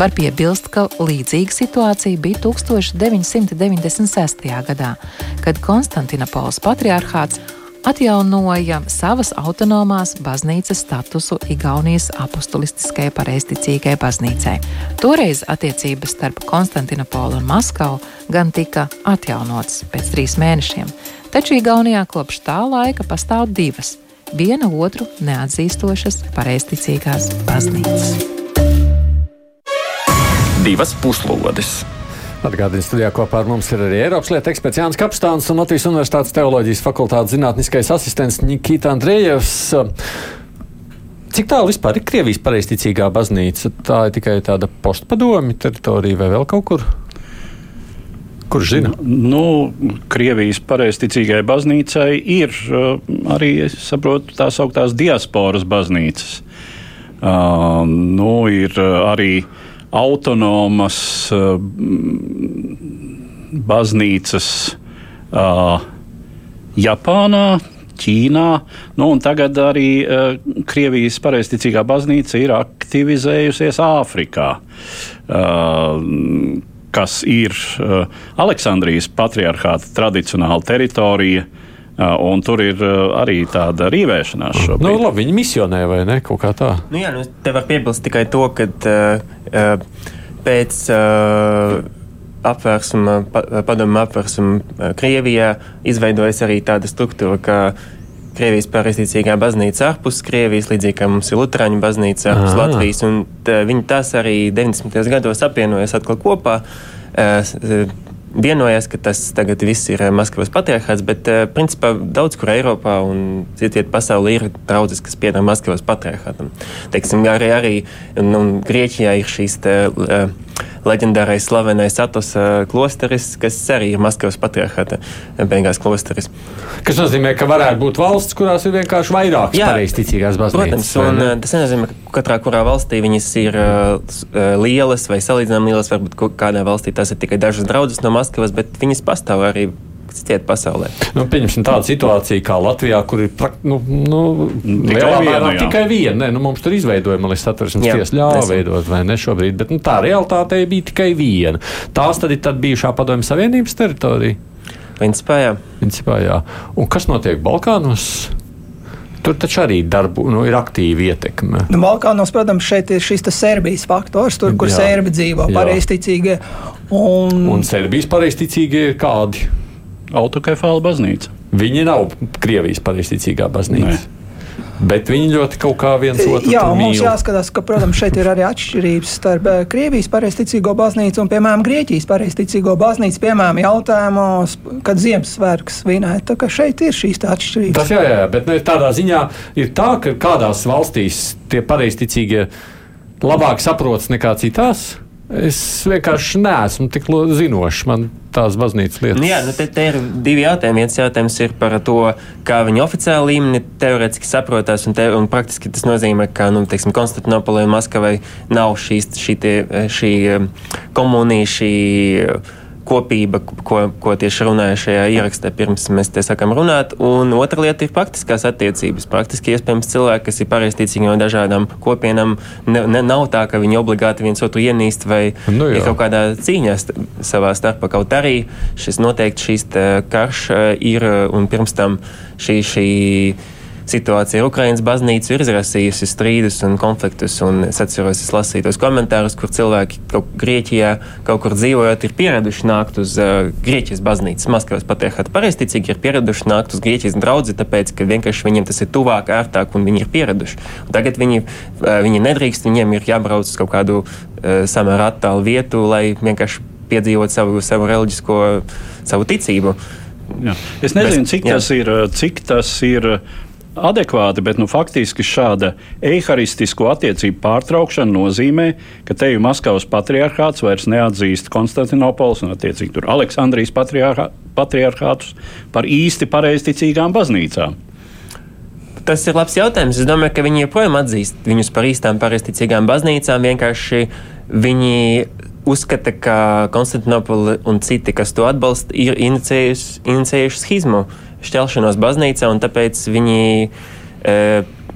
Var piebilst, ka līdzīga situācija bija 1996. gadā, kad Konstantinopolis patriarchāts atjaunoja savas autonomās baznīcas statusu Igaunijas apustulistiskajai pareizticīgai baznīcai. Toreiz attiecības starp Konstantinopolu un Maskavu gan tika atjaunotas pēc trīs mēnešiem, taču Igaunijā kopš tā laika pastāv divas viena otru neatzīstošas pareizticīgās baznīcas. Divas puslodes! Atgādījums studijā kopā ar mums ir arī Eiropas lietu eksperts Jānis Kapstāns un Latvijas Universitātes teoloģijas fakultātes zinātniskais asistents Nikita Andrejevs. Cik tālu vispār ir Krievijas pareizticīgā baznīca? Tā ir tikai tāda postpadomi teritorija vai vēl kaut kur? Kurš zina? Nu, Krievijas pareizticīgai baznīcai ir arī, es saprotu, tās augtās diasporas baznīcas. Uh, nu, ir arī uh, autonomas uh, baznīcas uh, Japānā, Ķīnā, nu, un tagad arī uh, Krievijas pareizticīgā baznīca ir aktivizējusies Āfrikā. Uh, kas ir uh, Aleksandrijas patriarchāta tradicionāla teritorija, Un tur ir arī tāda rīvēšanās šobrīd. Nu, labi, viņi misionē vai ne? Kaut kā tā. Nu, jā, nu, te var piebilst tikai to, ka uh, pēc. Uh, apvērsuma, padomu apvērsuma Krievijā izveidojas arī tāda struktūra, ka Krievijas pareizticīgā baznīca ārpus Krievijas, līdzīgi kā mums ir Lutāņu baznīca ārpus Aha. Latvijas. Viņi tas arī 90. gados apvienojas atkal kopā. Vienojās, ka tas tagad viss ir Maskavas patriarchāts, bet principā daudz kur Eiropā un citiet pasaulē ir draudzes, kas pieder Maskavas patriarchātam. Teiksim, arī, arī un, un Grieķijā ir šīs te, uh, leģendārais slavenais Atos klosteris, kas arī ir Maskavas patriarchāta beigās klosteris. Kas nozīmē, ka varētu būt valsts, kurās ir vienkārši vairākas pareizticīgās baznīcas. Protams, un ne? tas nenozīmē, ka katrā kurā valstī viņas ir lielas vai salīdzinām lielas, varbūt kādā valstī tas ir tikai dažas draudzes no Maskavas, bet viņas pastāv arī ciet pasaulē. Nu, pieņemsim tādu situāciju kā Latvijā, kur ir nu, nu, tikai viena. Tikai viena. Nē, nu, mums tur izveidoja, man liekas, satversmes tiesa ļāva veidot, vai ne šobrīd, bet nu, tā realitāte bija tikai viena. Tās tad ir tad bijušā padomju savienības teritorija. Principā jā. Principā, jā. Un kas notiek Balkānos? Tur taču arī darbu, nu, ir aktīva ietekme. Nu, Balkānos, protams, šeit ir šis Serbijas faktors, tur, kur jā, Serbi dzīvo pareizticīgie. Un... un Serbijas pareizticīgie ir kādi? Autokefāla baznīca. Viņi nav Krievijas pareizticīgā baznīca. Nē. Bet viņi ļoti kaut kā viens otru Jā, mums jāskatās, ka, protams, šeit ir arī atšķirības starp eh, Krievijas pareizticīgo baznīcu un, piemēram, Grieķijas pareizticīgo baznīcu, piemēram, jautājumos, kad Ziemassvētks svinēt. Tā kā šeit ir šīs atšķirības. Tas jā, jā, bet ne, tādā ziņā ir tā, ka kādās valstīs tie pareizticīgie labāk saprotas nekā citās. Es vienkārši neesmu tik zinošs. Man tās baznīcas lietas. Nu jā, nu te, te ir divi jautājumi. Viens jautājums ir par to, kā viņi oficiāli līmenī teorētiski saprotās, un, te, un praktiski tas nozīmē, ka nu, teiksim, Konstantinopolē un Maskavai nav šīs, šī, šī um, komunija, šī kopība, ko, ko tieši runāju šajā ierakstā, pirms mēs te sākam runāt. Un otra lieta ir praktiskās attiecības. Praktiski iespējams cilvēki, kas ir pareizticīgi no dažādām kopienām, ne, ne, nav tā, ka viņi obligāti viens otru ienīst vai nu, jā. ir kaut kādā cīņā savā starpā. Kaut arī šis noteikti šīs karš eh, ir un pirms tam šī. šī situācija ar Ukraiņas baznīcu ir izraisījusi strīdus un konfliktus. Un es atceros, es lasīju tos komentārus, kur cilvēki kaut Grieķijā, kaut kur dzīvojot, ir pieraduši nākt uz uh, Grieķijas baznīcas. Maskavas patriarchāta pareizticīgi ir pieraduši nākt uz Grieķijas draugu, tāpēc, ka vienkārši viņiem tas ir tuvāk, ērtāk un viņi ir pieraduši. Un tagad viņi, uh, viņi nedrīkst, viņiem ir jābrauc uz kaut kādu uh, samērā attālu vietu, lai vienkārši piedzīvot savu, savu reliģisko, savu ticību. Jā. Es nezinu, cik tas ir, cik tas ir adekvāti, bet nu, faktiski šāda eharistisko attiecību pārtraukšana nozīmē, ka te jau Maskavas patriarchāts vairs neatzīst Konstantinopolis un attiecīgi tur Aleksandrijas patriarchā, patriarchātus par īsti pareizticīgām baznīcām. Tas ir labs jautājums. Es domāju, ka viņi joprojām atzīst viņus par īstām pareizticīgām baznīcām. Vienkārši viņi uzskata, ka Konstantinopoli un citi, kas to atbalsta, ir inicējuši, schizmu. Uh, šķelšanos baznīcā, un tāpēc viņi e,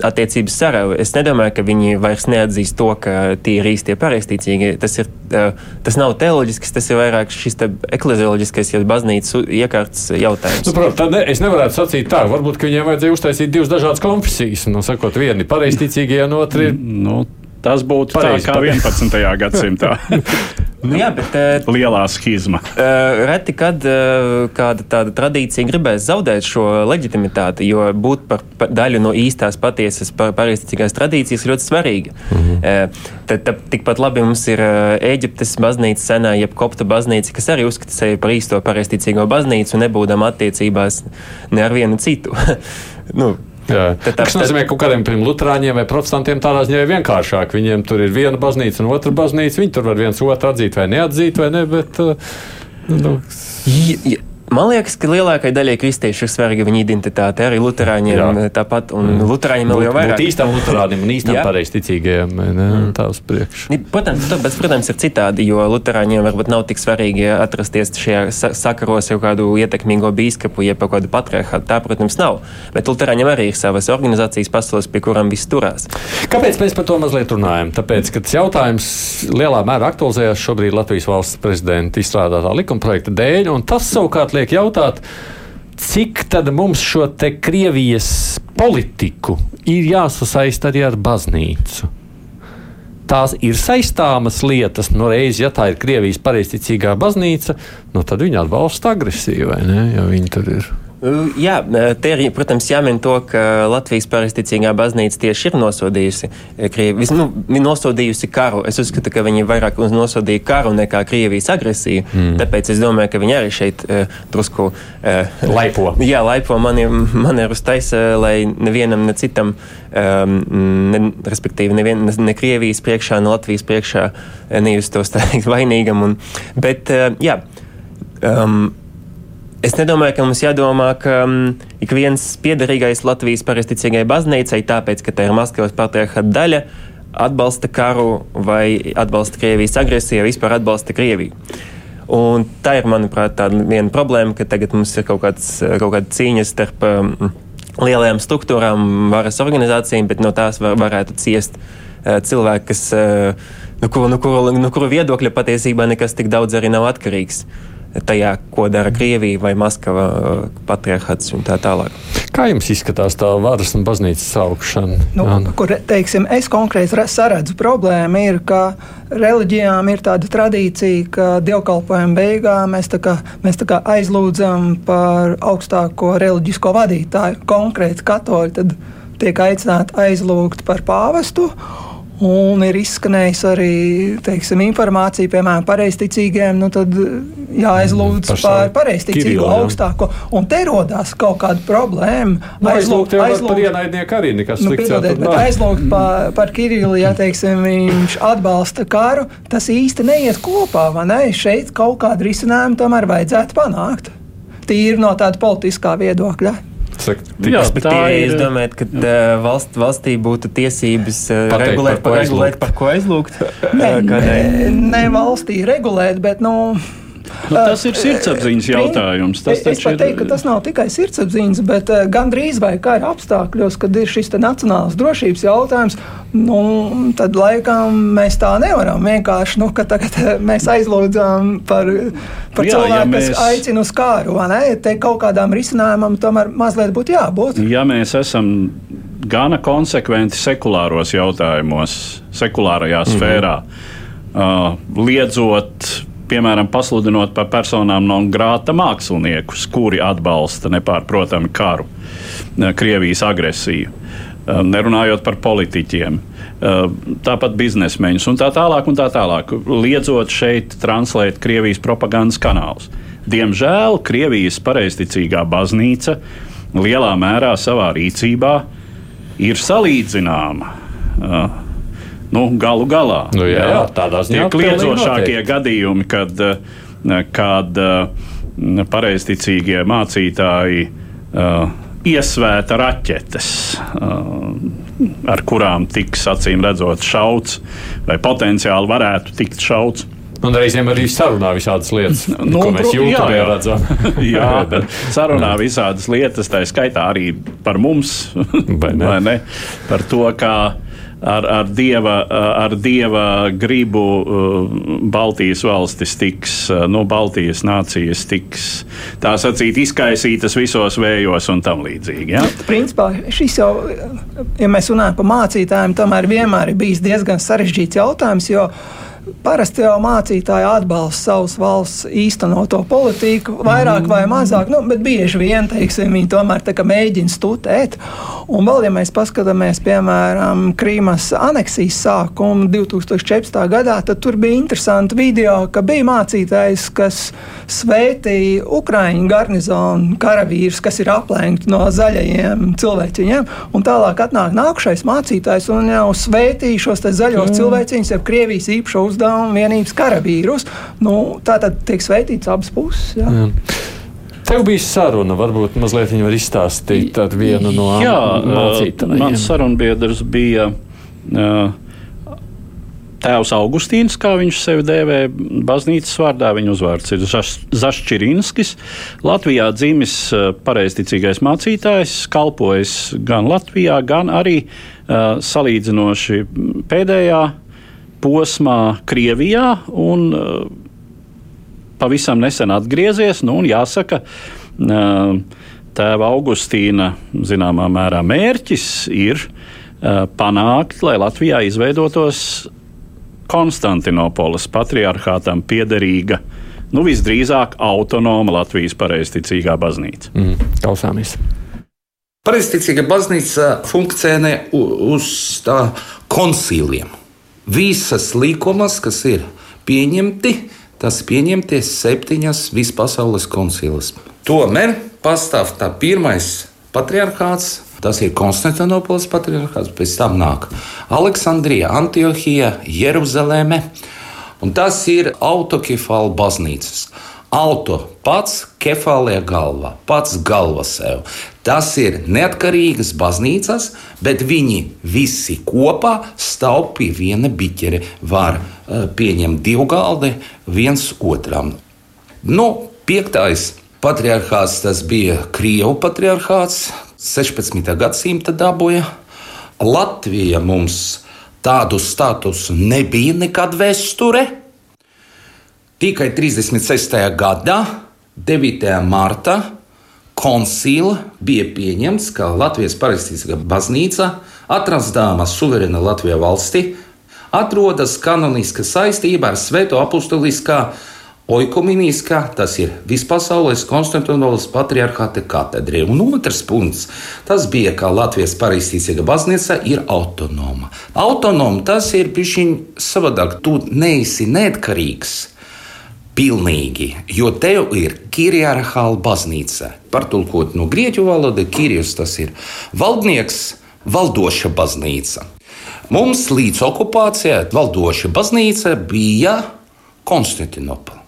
attiecības sarauj. Es nedomāju, ka viņi vairs neatzīst to, ka tie ir īstie pareizticīgi. Tas, ir, e, tas nav teoloģisks, tas ir vairāk šis eklezioloģiskais, ja baznīcas iekārtas jautājums. Nu, protams, ne, es nevarētu sacīt tā, varbūt viņiem vajadzēja uztaisīt divas dažādas konfesijas. Nu, sakot, vieni pareizticīgie, un otri ir. Nu, Tas būtu Pareiz, tā kā 11. gadsimtā. Nu, jā, bet uh, lielā schizma. Uh, reti, kad uh, kāda tāda tradīcija gribēs zaudēt šo leģitimitāti, jo būt par, par daļu no īstās, patiesas, par, pareizticīgās tradīcijas ļoti svarīga. Mm -hmm. uh, tad, tad tikpat labi mums ir Eģiptes baznīca, senā, jeb kopta baznīca, kas arī uzskata sevi par īsto pareizticīgo baznīcu, nebūdam attiecībās ne ar vienu citu. nu, tas nozīmē, ka kādiem luterāņiem vai protestantiem tādā ziņā ir vienkāršāk. Viņiem tur ir viena baznīca un otra baznīca. Viņi tur var viens otru atzīt vai neatzīt, vai ne? Bet, uh, nu, ja, ja. Man liekas, ka lielākajai daļai kristiešu ir svarīga viņa identitāte. Arī Lutāņiem Jā. tāpat, un mm. Lutāņiem vēl jau vairāk. Īstam Lutāņiem un īstam pareizticīgajiem mm. tā uz priekšu. Protams, bet, protams, ir citādi, jo Lutāņiem varbūt nav tik svarīgi atrasties šajā sakaros jau kādu ietekmīgo bīskapu, jeb kādu patriarchātu. Tā, protams, nav. Bet Lutāņiem arī ir savas organizācijas pasaules, pie kurām viss turās. Kāpēc mēs par to mazliet runājam? Tāpēc, ka tas jautājums lielā mērā aktualizējās šobrīd Latvijas valsts prezidenta izstrādātā likuma projekta dēļ, un tas savukārt liek liek jautāt, cik tad mums šo te Krievijas politiku ir jāsasaista arī ar baznīcu? Tās ir saistāmas lietas, no reizes, ja tā ir Krievijas pareizticīgā baznīca, nu tad viņi atbalsta agresiju, vai ne? Ja viņi tur ir. Jā, te ir, protams, jāmin to, ka Latvijas pareizticīgā baznīca tieši ir nosodījusi Krievijas, nu, nosodījusi karu. Es uzskatu, ka viņi vairāk nosodīja karu nekā Krievijas agresiju. Mm. Tāpēc es domāju, ka viņi arī šeit uh, drusku uh, laipo. Jā, laipo mani, manierus taisa, lai nevienam, ne citam, um, ne, respektīvi, nevien, ne, ne Krievijas priekšā, ne Latvijas priekšā nejustos tā teikt vainīgam. Un, bet, uh, jā. Um, Es nedomāju, ka mums jādomā, ka um, ik viens piederīgais Latvijas pareizticīgai baznīcai, tāpēc, ka tā ir Maskavas patriarchāta daļa, atbalsta karu vai atbalsta Krievijas agresiju, vispār atbalsta Krieviju. Un tā ir, manuprāt, viena problēma, ka tagad mums ir kaut, kāds, kaut kāda cīņa starp um, lielajām struktūrām, varas organizācijām, bet no tās var, varētu ciest uh, cilvēki, kas, uh, no, kuru, no, kuru, no kuru viedokļa patiesībā nekas tik daudz arī nav atkarīgs. Uh, tajā, ko dara Krievija vai Maskava, patriarchāts un tā tālāk. Kā jums izskatās tā varas un baznīcas saukšana? Nu, kur, teiksim, es konkrēti saredzu problēmu, ir, ka reliģijām ir tāda tradīcija, ka dievkalpojuma beigām mēs, tā kā, mēs tā kā aizlūdzam par augstāko reliģisko vadītāju, konkrēti katoļi, tad tiek aicināti aizlūgt par pāvestu. Un ir izskanējusi arī teiksim, informācija, piemēram, pareizticīgiem, nu tad jāaizlūdz mm, par pareizticīgo augstāko. Un te rodās kaut kāda problēma. Nu, aizlūgt aizlūgt, par ienaidnieku arī nekas nu, bet aizlūgt par, par Kirillu, ja teiksim, viņš atbalsta karu, tas īsti neiet kopā, vai ne? Šeit kaut kādu risinājumu tomēr vajadzētu panākt. Tīri no tāda politiskā viedokļa. Jā, ir... Jūs domājat, ka jā. valst, valstī būtu tiesības Pateikt, regulēt, par ko, regulēt, par ko aizlūgt? Nē, ne, ne valstī regulēt, bet nu. Nu, tas ir sirdsapziņas jautājums. Tas es pat teiktu, ka tas nav tikai sirdsapziņas, bet uh, gandrīz vai kā ir apstākļos, kad ir šis nacionālās drošības jautājums, nu, tad laikam mēs tā nevaram vienkārši, nu, ka tagad mēs aizlūdzām par, par Jā, cilvēku, ja mēs... kas aicina uz kāru, vai ne? Te kaut kādām risinājumam tomēr mazliet būtu jābūt. Ja mēs esam gana konsekventi sekulāros jautājumos, sekulārajā mhm. sfērā, mm -hmm. uh, liedzot piemēram, pasludinot par personām no grāta māksliniekus, kuri atbalsta nepārprotami karu, eh, Krievijas agresiju. Eh, nerunājot par politiķiem, eh, tāpat biznesmeņus un tā tālāk, un tā tālāk, liedzot šeit translēt Krievijas propagandas kanālus. Diemžēl Krievijas pareizticīgā baznīca lielā mērā savā rīcībā ir salīdzināma nu, galu galā. Nu, jā, jā, tādā ziņā tie kliedzošākie gadījumi, kad, eh, kad eh, pareizticīgie mācītāji uh, iesvēta raķetes, ar kurām tiks acīm redzot šauts, vai potenciāli varētu tikt šauts. Un reizēm arī sarunā visādas lietas, nu, ko mēs YouTube redzam. jā, bet sarunā visādas lietas, tā skaitā arī par mums, vai ne? Vai ne? Par to, kā ar, ar, dieva, ar dieva gribu Baltijas valstis tiks, no Baltijas nācijas tiks, tā sacīt, izkaisītas visos vējos un tam līdzīgi. Ja? Nu, principā šis jau, ja mēs runājam par mācītājiem, tomēr vienmēr ir bijis diezgan sarežģīts jautājums, jo Parasti jau mācītāji atbalsta savas valsts īstenoto politiku, vairāk vai mazāk, nu, bet bieži vien teiksim, viņi tomēr mēģina studēt. Un vēl, ja mēs paskatāmies, piemēram, Krīmas aneksijas sākumu 2014. gadā, tad tur bija interesanti video, ka bija mācītājs, kas svētīja Ukraiņu garnizonu karavīrus, kas ir aplenkti no zaļajiem cilvēciņiem, un tālāk atnāk nākamais mācītājs un jau svētīja šos zaļos cilvēciņus, jeb Krievijas īpašo uzdevuma vienības karavīrus. Nu, tā tad tiek sveitīts abas puses. Jā. Jā. Tev bija saruna, varbūt mazliet viņa var izstāstīt tādu vienu no Jā, mācītājiem. Mans sarunbiedrs bija uh, tēvs Augustīns, kā viņš sevi dēvē baznīcas vārdā. Viņa uzvārds ir Zašķirinskis. Latvijā dzimis pareizticīgais mācītājs, kalpojis gan Latvijā, gan arī uh, salīdzinoši pēdējā posmā Krievijā un uh, pavisam nesen atgriezies. Nu, jāsaka, uh, tēva Augustīna zināmā mērā mērķis ir uh, panākt, lai Latvijā izveidotos Konstantinopolis patriarchātam piederīga, nu visdrīzāk autonoma Latvijas pareizticīgā baznīca. Mm, klausāmies! Pareizticīga baznīca funkcionē uz tā koncīliem. Visas līkumas, kas ir pieņemti, tas pieņemties septiņas vispasaules koncīlas. Tomēr pastāv tā pirmais patriarchāts, tas ir Konstantinopolis patriarchāts, pēc tam nāk Aleksandrija, Antiohija, Jeruzaleme, un tas ir autokefāla baznīcas. Auto pats kefālajā galvā, pats galva sev. Tas ir neatkarīgas baznīcas, bet viņi visi kopā stāv pie viena biķera. Var uh, pieņemt divu galdi viens otram. Nu, piektais patriarchāts tas bija Krievu patriarchāts, 16. gadsimta dabūja. Latvija mums tādu statusu nebija nekad vēsturē. Tikai 36. gadā, 9. martā, koncila bija pieņemts, ka Latvijas Pareizticīgā baznīca, atrastama suverēna Latvijas valstī, atrodas kanoniska saistībā ar Svēto apustuliskā oikumīniskā, tas ir vispasaules Konstantinopolis patriarchāta katedrē. Un otrs punkts, tas bija, ka Latvijas Pareizticīgā baznīca ir autonoma. Autonoma tas ir pišķiņ savādāk, tu neesi neatkarīgs. Pilnīgi, jo tev ir Kirijāra baznīca. Partulkot no grieķu valodas, Kirijs tas ir valdnieks, valdoša baznīca. Mums līdz okupācijai valdoša baznīca bija Konstantinopola.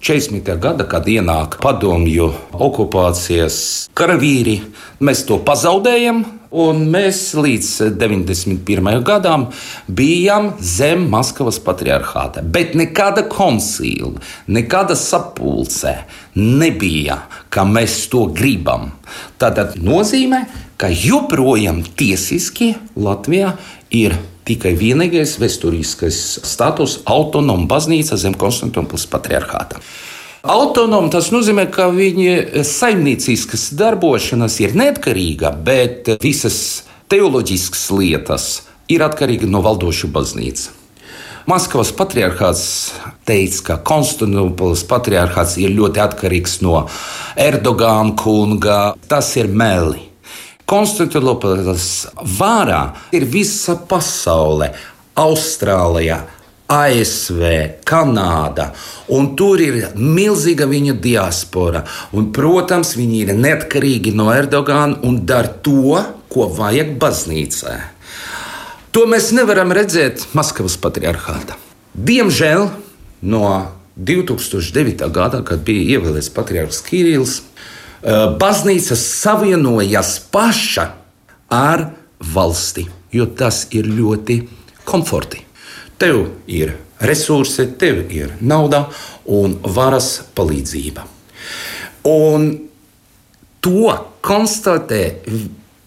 40. gada, kad ienāk padomju okupācijas karavīri, mēs to pazaudējam, un mēs līdz 91. gadam bijām zem Maskavas patriarchāta. Bet nekāda koncila, nekāda sapulce nebija, ka mēs to gribam. Tas nozīmē, ka joprojām tiesiski Latvijā ir tikai vienīgais vēsturiskais status - autonoma baznīca zem Konstantinopolis patriarchāta. Autonomi tas nozīmē, ka viņa saimnieciskas darbošanās ir neatkarīga, bet visas teoloģiskas lietas ir atkarīgas no valdošu baznīcas. Maskavas patriarchāts teica, ka Konstantinopolis patriarchāts ir ļoti atkarīgs no Erdogāna kunga. Tas ir meli. Konstantinopolis vārā ir visa pasaule, Austrālija. ASV, Kanāda, un tur ir milzīga viņa diaspora. Un, protams, viņi ir neatkarīgi no Erdogana un dara to, ko vajag baznīcā. To mēs nevaram redzēt Maskavas patriarchātā. Diemžēl no 2009. gada, kad bija ievēlēts patriarchs Kirils, Eh, baznīca savienojas paša ar valsti, jo tas ir ļoti komforti. Tev ir resursi, tev ir nauda un varas palīdzība. Un to konstatē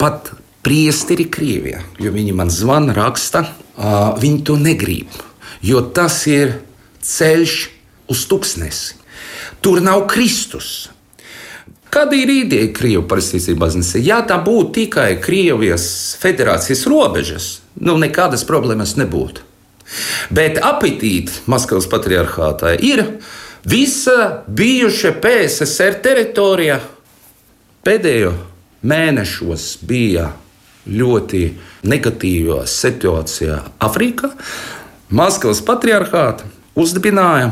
pat priesteri Krievijā, jo viņi man zvana, raksta, viņi to negrib, jo tas ir ceļš uz tūkstnesi. Tur nav Kristus. Kāda ir ideja Krievijas pareizticības baznīca? Ja tā būtu tikai Krievijas federācijas robežas, nu nekādas problēmas nebūtu. Bet apetīti Maskavas patriarchātā ir visa bijušā PSSR teritorija. Pēdējo mēnešos bija ļoti negatīvā situācijā Afrikā. Maskavas patriarchāta uzdibināja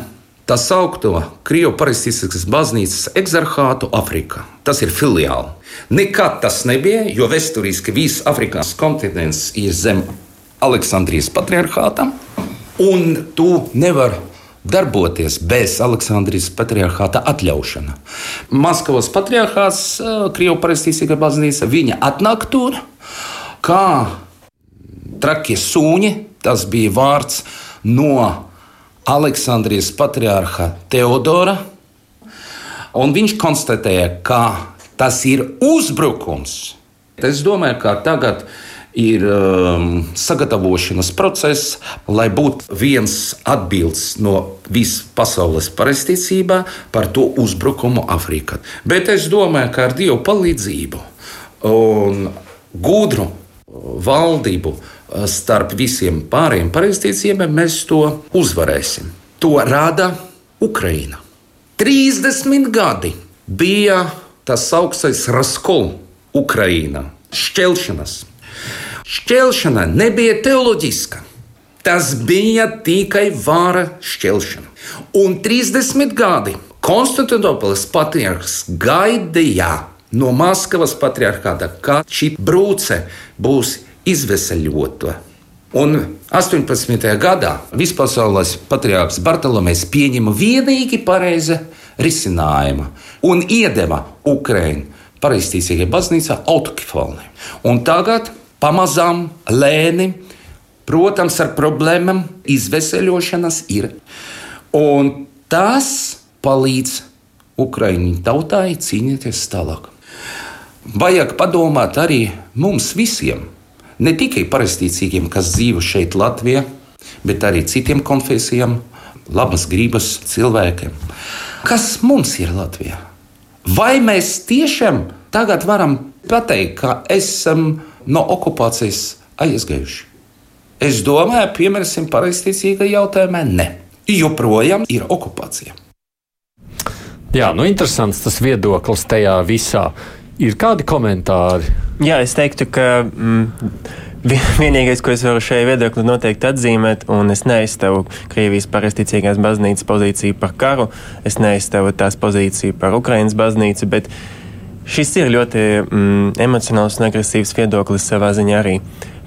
tā saucamo Krievijas baznīcas ekzarhātu Afrikā. Tas ir filiāli. Nekad tas nebija, jo vēsturiski viss Afrikas kontinents ir zem Aleksandrijas patriarchāta, un tu nevari darboties bez Aleksandrijas patriarchāta atļaušana. Maskavas patriarchāts, eh, Krievijas pareizticīgā baznīca, viņa atnāk tur kā trakie sūņi. Tas bija vārds no Aleksandrijas patriārha Teodora, un viņš konstatēja, ka tas ir uzbrukums. Es domāju, ka tagad ir um, sagatavošanas process, lai būtu viens atbildes no visas pasaules pareizticībā par to uzbrukumu Afrikā. Bet es domāju, ka ar Dievu palīdzību un gudru valdību uh, starp visiem pārējiem pareizticībiem mēs to uzvarēsim. To rada Ukraina. 30 gadi bija tas augstais raskols Ukrainā, šķelšanas. Šķelšana nebija teoloģiska. Tas bija tikai vāra šķelšana. Un 30 gadi Konstantinopolis patriarhs gaidīja no Maskavas patriarchāta, ka šī brūce būs izveseļota. Un 18. gadā vispasaules patriārhs Bartolomēs pieņēma vienīgi pareizi risinājumu un iedeva Ukraiņu pareizticīgai baznīcā autokefāli. Un tagad pamazām, lēni, protams, ar problēmām izveseļošanas ir. Un tas palīdz Ukraiņu tautai cīnīties tālāk. Vajag padomāt arī mums visiem, ne tikai pareizticīgiem, kas dzīvo šeit, Latvijā, bet arī citiem konfesijām, labas gribas cilvēkiem. Kas mums ir Latvijā? Vai mēs tiešām tagad varam pateikt, ka esam no okupācijas aizgājuši? Es domāju, piemēram, pareizticīga jautājumā, ne. Joprojām ir okupācija. Jā, nu interesants tas viedoklis tajā visā. Ir kādi komentāri? Jā, es teiktu, ka mm, vienīgais, ko es varu šajā viedokļā noteikti atzīmēt, un es neizstāvu Krievijas pareizticīgās baznīcas pozīciju par karu, es neizstāvu tās pozīciju par Ukrainas baznīcu, bet šis ir ļoti mm, emocionāls un agresīvs viedoklis savā ziņā arī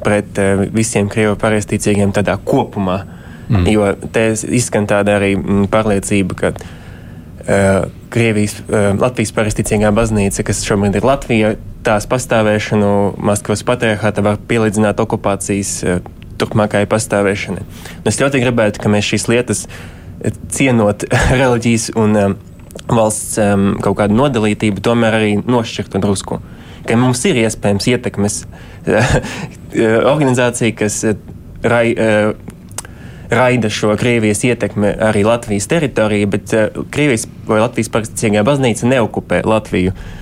pret uh, visiem Krievu pareizticīgiem tādā kopumā. Mm. Jo te izskan tāda arī mm, pārliecība, ka uh, Krievijas, uh, Latvijas pareizticīgā baznīca, kas šobrīd ir Latvija, tās pastāvēšanu Maskavas patriarchāta var pielīdzināt okupācijas uh, turpmākajai pastāvēšanai. Un es ļoti gribētu, ka mēs šīs lietas cienot reliģijas un uh, valsts um, kaut kādu nodalītību tomēr arī nošķirtu drusku. Ka mums ir iespējams ietekmes organizācija, kas eh, rai, uh, raida šo Krievijas ietekmi arī Latvijas teritorijā, bet Krievijas vai Latvijas pakristīgā baznīca neokupē Latviju. Uh,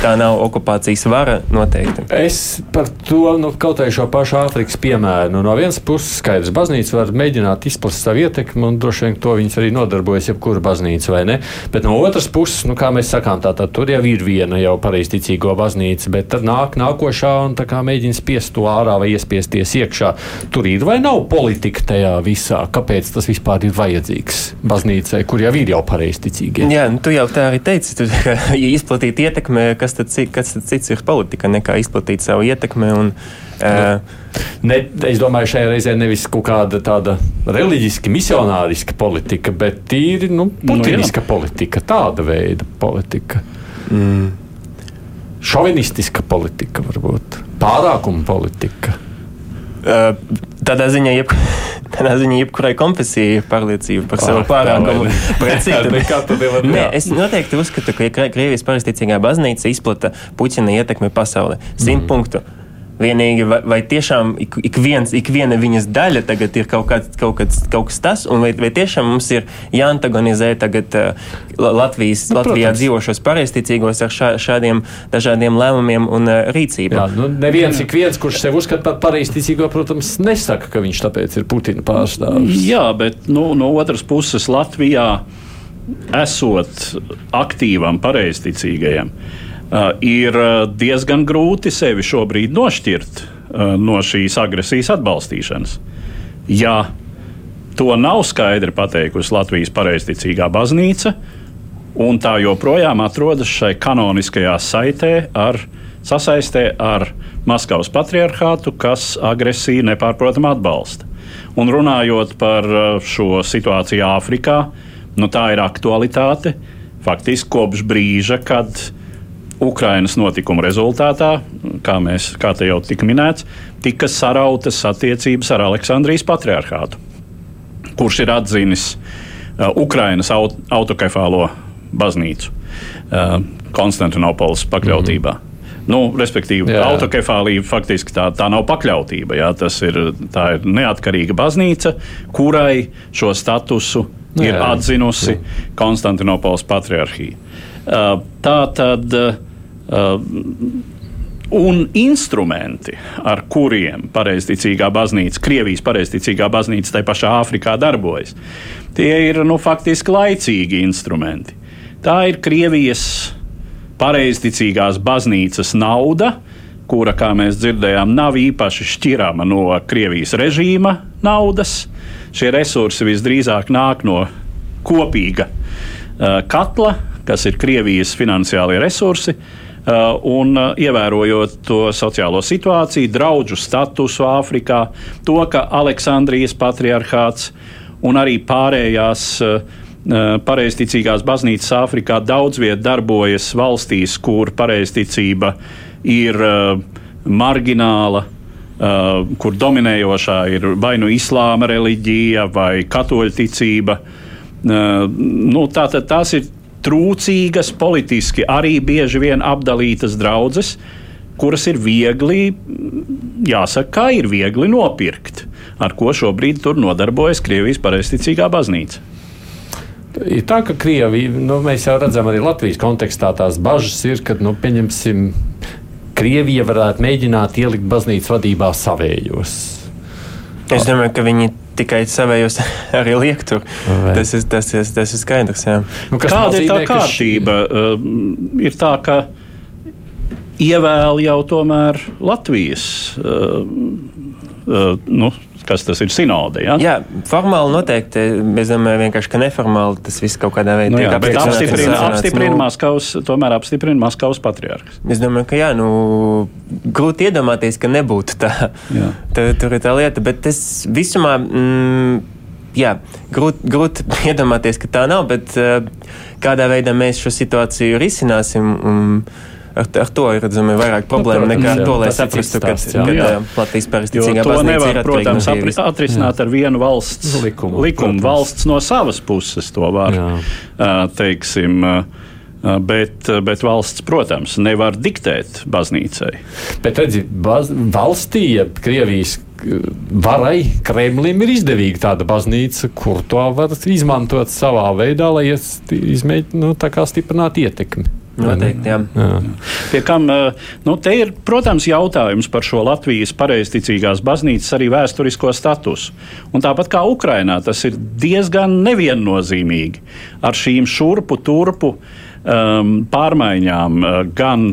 tā nav okupācijas vara noteikti. Es par to nu, kaut kā šo pašu Āfrikas piemēru. Nu, no vienas puses, skaidrs, baznīca var mēģināt izplatīt savu ietekmi, un droši vien to viņas arī nodarbojas, jebkura baznīca vai ne. Bet no otras puses, nu, kā mēs sakām, tā, tā tur jau ir viena jau pareizticīgo baznīca, bet tad nāk nākošā un mēģina spiest to ārā vai iespiesties iekšā. Tur ir vai nav politika tajā visā? Kāpēc tas vispār ir vajadzīgs baznīcai, kur jau ir jau pareizticīgi? Jā, nu, tu jau tā arī teici, tu, ka, ja izplatīt ietekmi ietekme, kas tad, kas tad cits ir politika, nekā izplatīt savu ietekmi. Un, uh, Ne, es domāju, šajā reizē nevis kaut kāda tāda reliģiska, misionāriska politika, bet tīri nu, putiniska nu, politika, tāda veida politika. Mm. Šovinistiska politika, varbūt pārākuma politika. Tādā ziņā, jeb, tādā ziņā jebkurai konfesijai ir pārliecība par savu pārākumu pret citu. Nē, es noteikti uzskatu, ka Krievijas pareizticīgā baznīca izplata Puķina ietekmi pasaulē. Simt mm. punktu. Vienīgi vai, vai tiešām ik, ik, viens, ik viena viņas daļa tagad ir kaut, kāds, kaut, kāds, kaut kas tas, un vai, vai tiešām mums ir jāantagonizē tagad uh, Latvijas, nu, Latvijā protams. dzīvošos pareizticīgos ar šā, šādiem dažādiem lēmumiem un uh, rīcību. Jā, nu, neviens ik viens, kurš sev uzskata par pareizticīgo, protams, nesaka, ka viņš tāpēc ir Putina pārstāvis. Jā, bet nu, no otras puses Latvijā esot aktīvam pareizticīgajam ir uh, diezgan grūti sevi šobrīd nošķirt uh, no šīs agresijas atbalstīšanas. Ja to nav skaidri pateikusi Latvijas pareizticīgā baznīca, un tā joprojām atrodas šai kanoniskajā saitē ar sasaistē ar Maskavas patriarchātu, kas agresiju nepārprotami atbalsta. Un runājot par šo situāciju Āfrikā, nu tā ir aktualitāte faktiski kopš brīža, kad Ukrainas notikuma rezultātā, kā, mēs, kā te jau tika minēts, tika sarautas attiecības ar Aleksandrijas patriarchātu, kurš ir atzinis uh, Ukrainas aut autokefālo baznīcu uh, Konstantinopolis pakļautībā. Mm -hmm. Nu, respektīvi, Jā. autokefālija faktiski tā, tā nav pakļautība. Jā, tas ir, tā ir neatkarīga baznīca, kurai šo statusu Nu, ir jā. atzinusi Konstantinopolis patriarchija. Uh, Tā tad. Uh, Un instrumenti, ar kuriem pareizticīgā baznīca, Krievijas pareizticīgā baznīca, tai pašā Āfrikā darbojas, tie ir nu, faktiski laicīgi instrumenti. Tā ir Krievijas pareizticīgās baznīcas nauda, kura, kā mēs dzirdējām, nav īpaši šķirama no Krievijas režīma naudas. Šie resursi visdrīzāk nāk no kopīga uh, katla, kas ir Krievijas finansiālie resursi. Uh, un uh, ievērojot to sociālo situāciju, draugu statusu Āfrikā, to, ka Aleksandrijas patriarchāts un arī pārējās uh, uh, pareizticīgās baznīcas Āfrikā daudz viet darbojas valstīs, kur pareizticība ir uh, margināla. Uh, kur dominējošā ir vai nu islāma reliģija, vai katoļu ticība. Uh, nu, tātad tās ir trūcīgas, politiski arī bieži vien apdalītas draudzes, kuras ir viegli, jāsaka, kā ir viegli nopirkt, ar ko šobrīd tur nodarbojas Krievijas pareizticīgā baznīca. Ir tā, ka Krievija, nu, mēs jau redzam, arī Latvijas kontekstā tās bažas ir, ka, nu, pieņemsim, Krievija varētu mēģināt ielikt baznīcas vadībā savējos. Es domāju, ka viņi tikai savējos arī liek tur. Vai? Tas ir, tas, ir, tas ir skaidrs. Jā. Nu, kas Kāda ir tā kārtība? Uh, ir tā, ka ievēl jau tomēr Latvijas. Uh, uh, nu, kas tas ir sinode? Ja? jā, formāli noteikti. Es domāju, vienkārši, ka neformāli tas viss kaut kādā veidā Nu, jā, bet apstiprina, apstiprina nu, Maskavas, tomēr apstiprina Maskavas patriarhs. Es domāju, ka jā, nu, grūti iedomāties, ka nebūtu tā. Jā. tā tur ir tā lieta, bet es visumā. Mm, Jā, grūti grūt iedomāties, ka tā nav, bet uh, kādā veidā mēs šo situāciju risināsim. Um, ar, ar to ir redzami, vairāk problēmu protams, nekā ar jā, to, lai saprastu, ka jā. Jā. Latvijas to baznīca nevar, ir protams, Krievijas. atrisināt ar vienu valsts Likumu, likumu. protams. Valsts no savas puses to var, Jā. teiksim. Bet, bet valsts, protams, nevar diktēt baznīcai. Bet, redziet, baz, valstī, jeb Krievijas varai, Kremlim ir izdevīga tāda baznīca, kur to var izmantot savā veidā, lai ies- izmēģinātu nu, tā kā stiprināt ietekmi. Noteikti, jā. Jā. Pie kam, nu, te ir, protams, jautājums par šo Latvijas pareizticīgās baznīcas arī vēsturisko statusu. Un tāpat kā Ukrainā, tas ir diezgan neviennozīmīgi ar šīm šurpu turpu um, pārmaiņām gan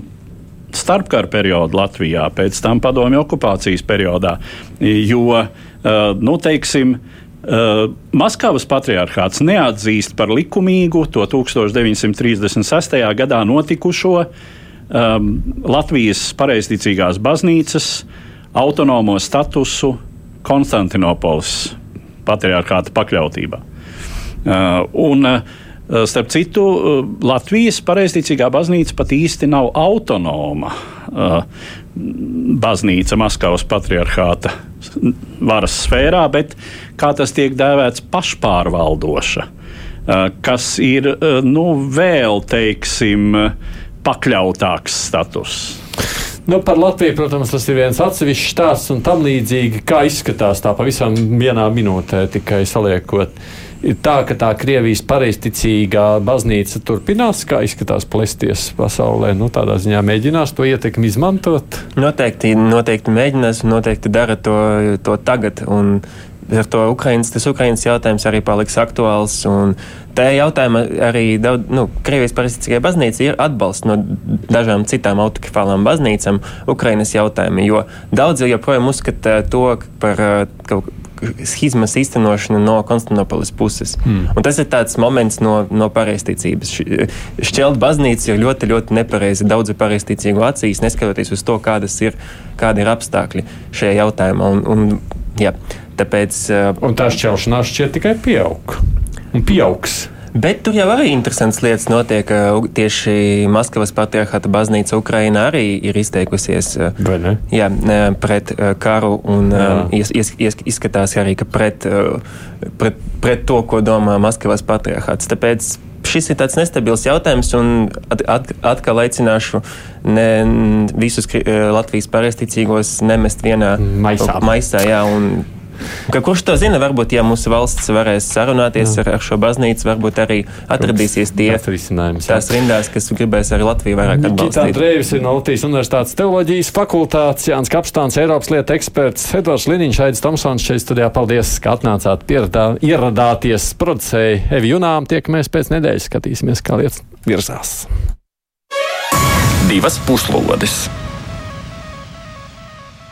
starpkara periodu Latvijā, pēc tam padomju okupācijas periodā. Jo, uh, nu, teiksim, uh, Maskavas patriarchāts neatzīst par likumīgu to 1936. gadā notikušo um, Latvijas pareizticīgās baznīcas autonomo statusu Konstantinopolis patriarchāta pakļautībā. Uh, un, uh, Starp citu, uh, Latvijas pareizticīgā baznīca pat īsti nav autonoma uh, baznīca Maskavas patriarchāta varas sfērā, bet kā tas tiek dēvēts pašpārvaldoša, kas ir nu, vēl, teiksim, pakļautāks status. Nu, par Latviju, protams, tas ir viens atsevišķs stāsts un tam līdzīgi, kā izskatās tā pavisam vienā minūtē, tikai saliekot. Ir tā, ka tā Krievijas pareizticīgā baznīca turpinās, kā izskatās plēsties pasaulē. Nu, tādā ziņā mēģinās to ietekmi izmantot. Noteikti, noteikti mēģinās noteikti dara to, to tagad. Un ar to Ukrainas, tas Ukrainas jautājums arī paliks aktuāls. Un tā jautājuma arī daudz, nu, Krievijas paristicīgai baznīca ir atbalsts no dažām citām autokefālām baznīcām Ukrainas jautājumi, jo daudzi joprojām uzskata to par uh, kaut schizmas īstenošanu no Konstantinopolis puses. Mm. Un tas ir tāds moments no, no pareizticības. Š- Šķelt baznīca ir ļoti, ļoti nepareizi daudzu pareizticīgu acīs, neskatoties uz to, kādas ir, kādi ir apstākļi šajā jautājumā. Un, un, jā, tāpēc, uh, Un tā šķelšanās šķiet tikai pieaug. Un pieaugs. Bet tur jau arī interesants lietas notiek. uh, Tieši Maskavas patriarchāta baznīca Ukrainā arī ir izteikusies uh, jā, pret karu un ies, ies, ies, izskatās arī, ka pret, pret, pret to, ko domā Maskavas patriarchāts. Tāpēc šis ir tāds nestabils jautājums, un at, at, atkal aicināšu ne, visus Latvijas pareizticīgos nemest vienā maisā. maisā jā, un Ka kurš to zina? Varbūt, ja mūsu valsts varēs sarunāties ar, ar šo baznīcu, varbūt arī atradīsies tie tās rindās, kas gribēs arī Latviju vairāk atbalstīt. Drēvis ir no Latvijas Universitātes teoloģijas fakultātes, Jānis Kapstāns, Eiropas lietu eksperts, Edvards Liniņš, Aidis Tomsons šeit studijā. Paldies, ka atnācāt pieradā, ieradāties producēji Evi Junām. Tiekamies pēc nedēļas, skatīsimies, kā lietas virzās. Divas puslodes!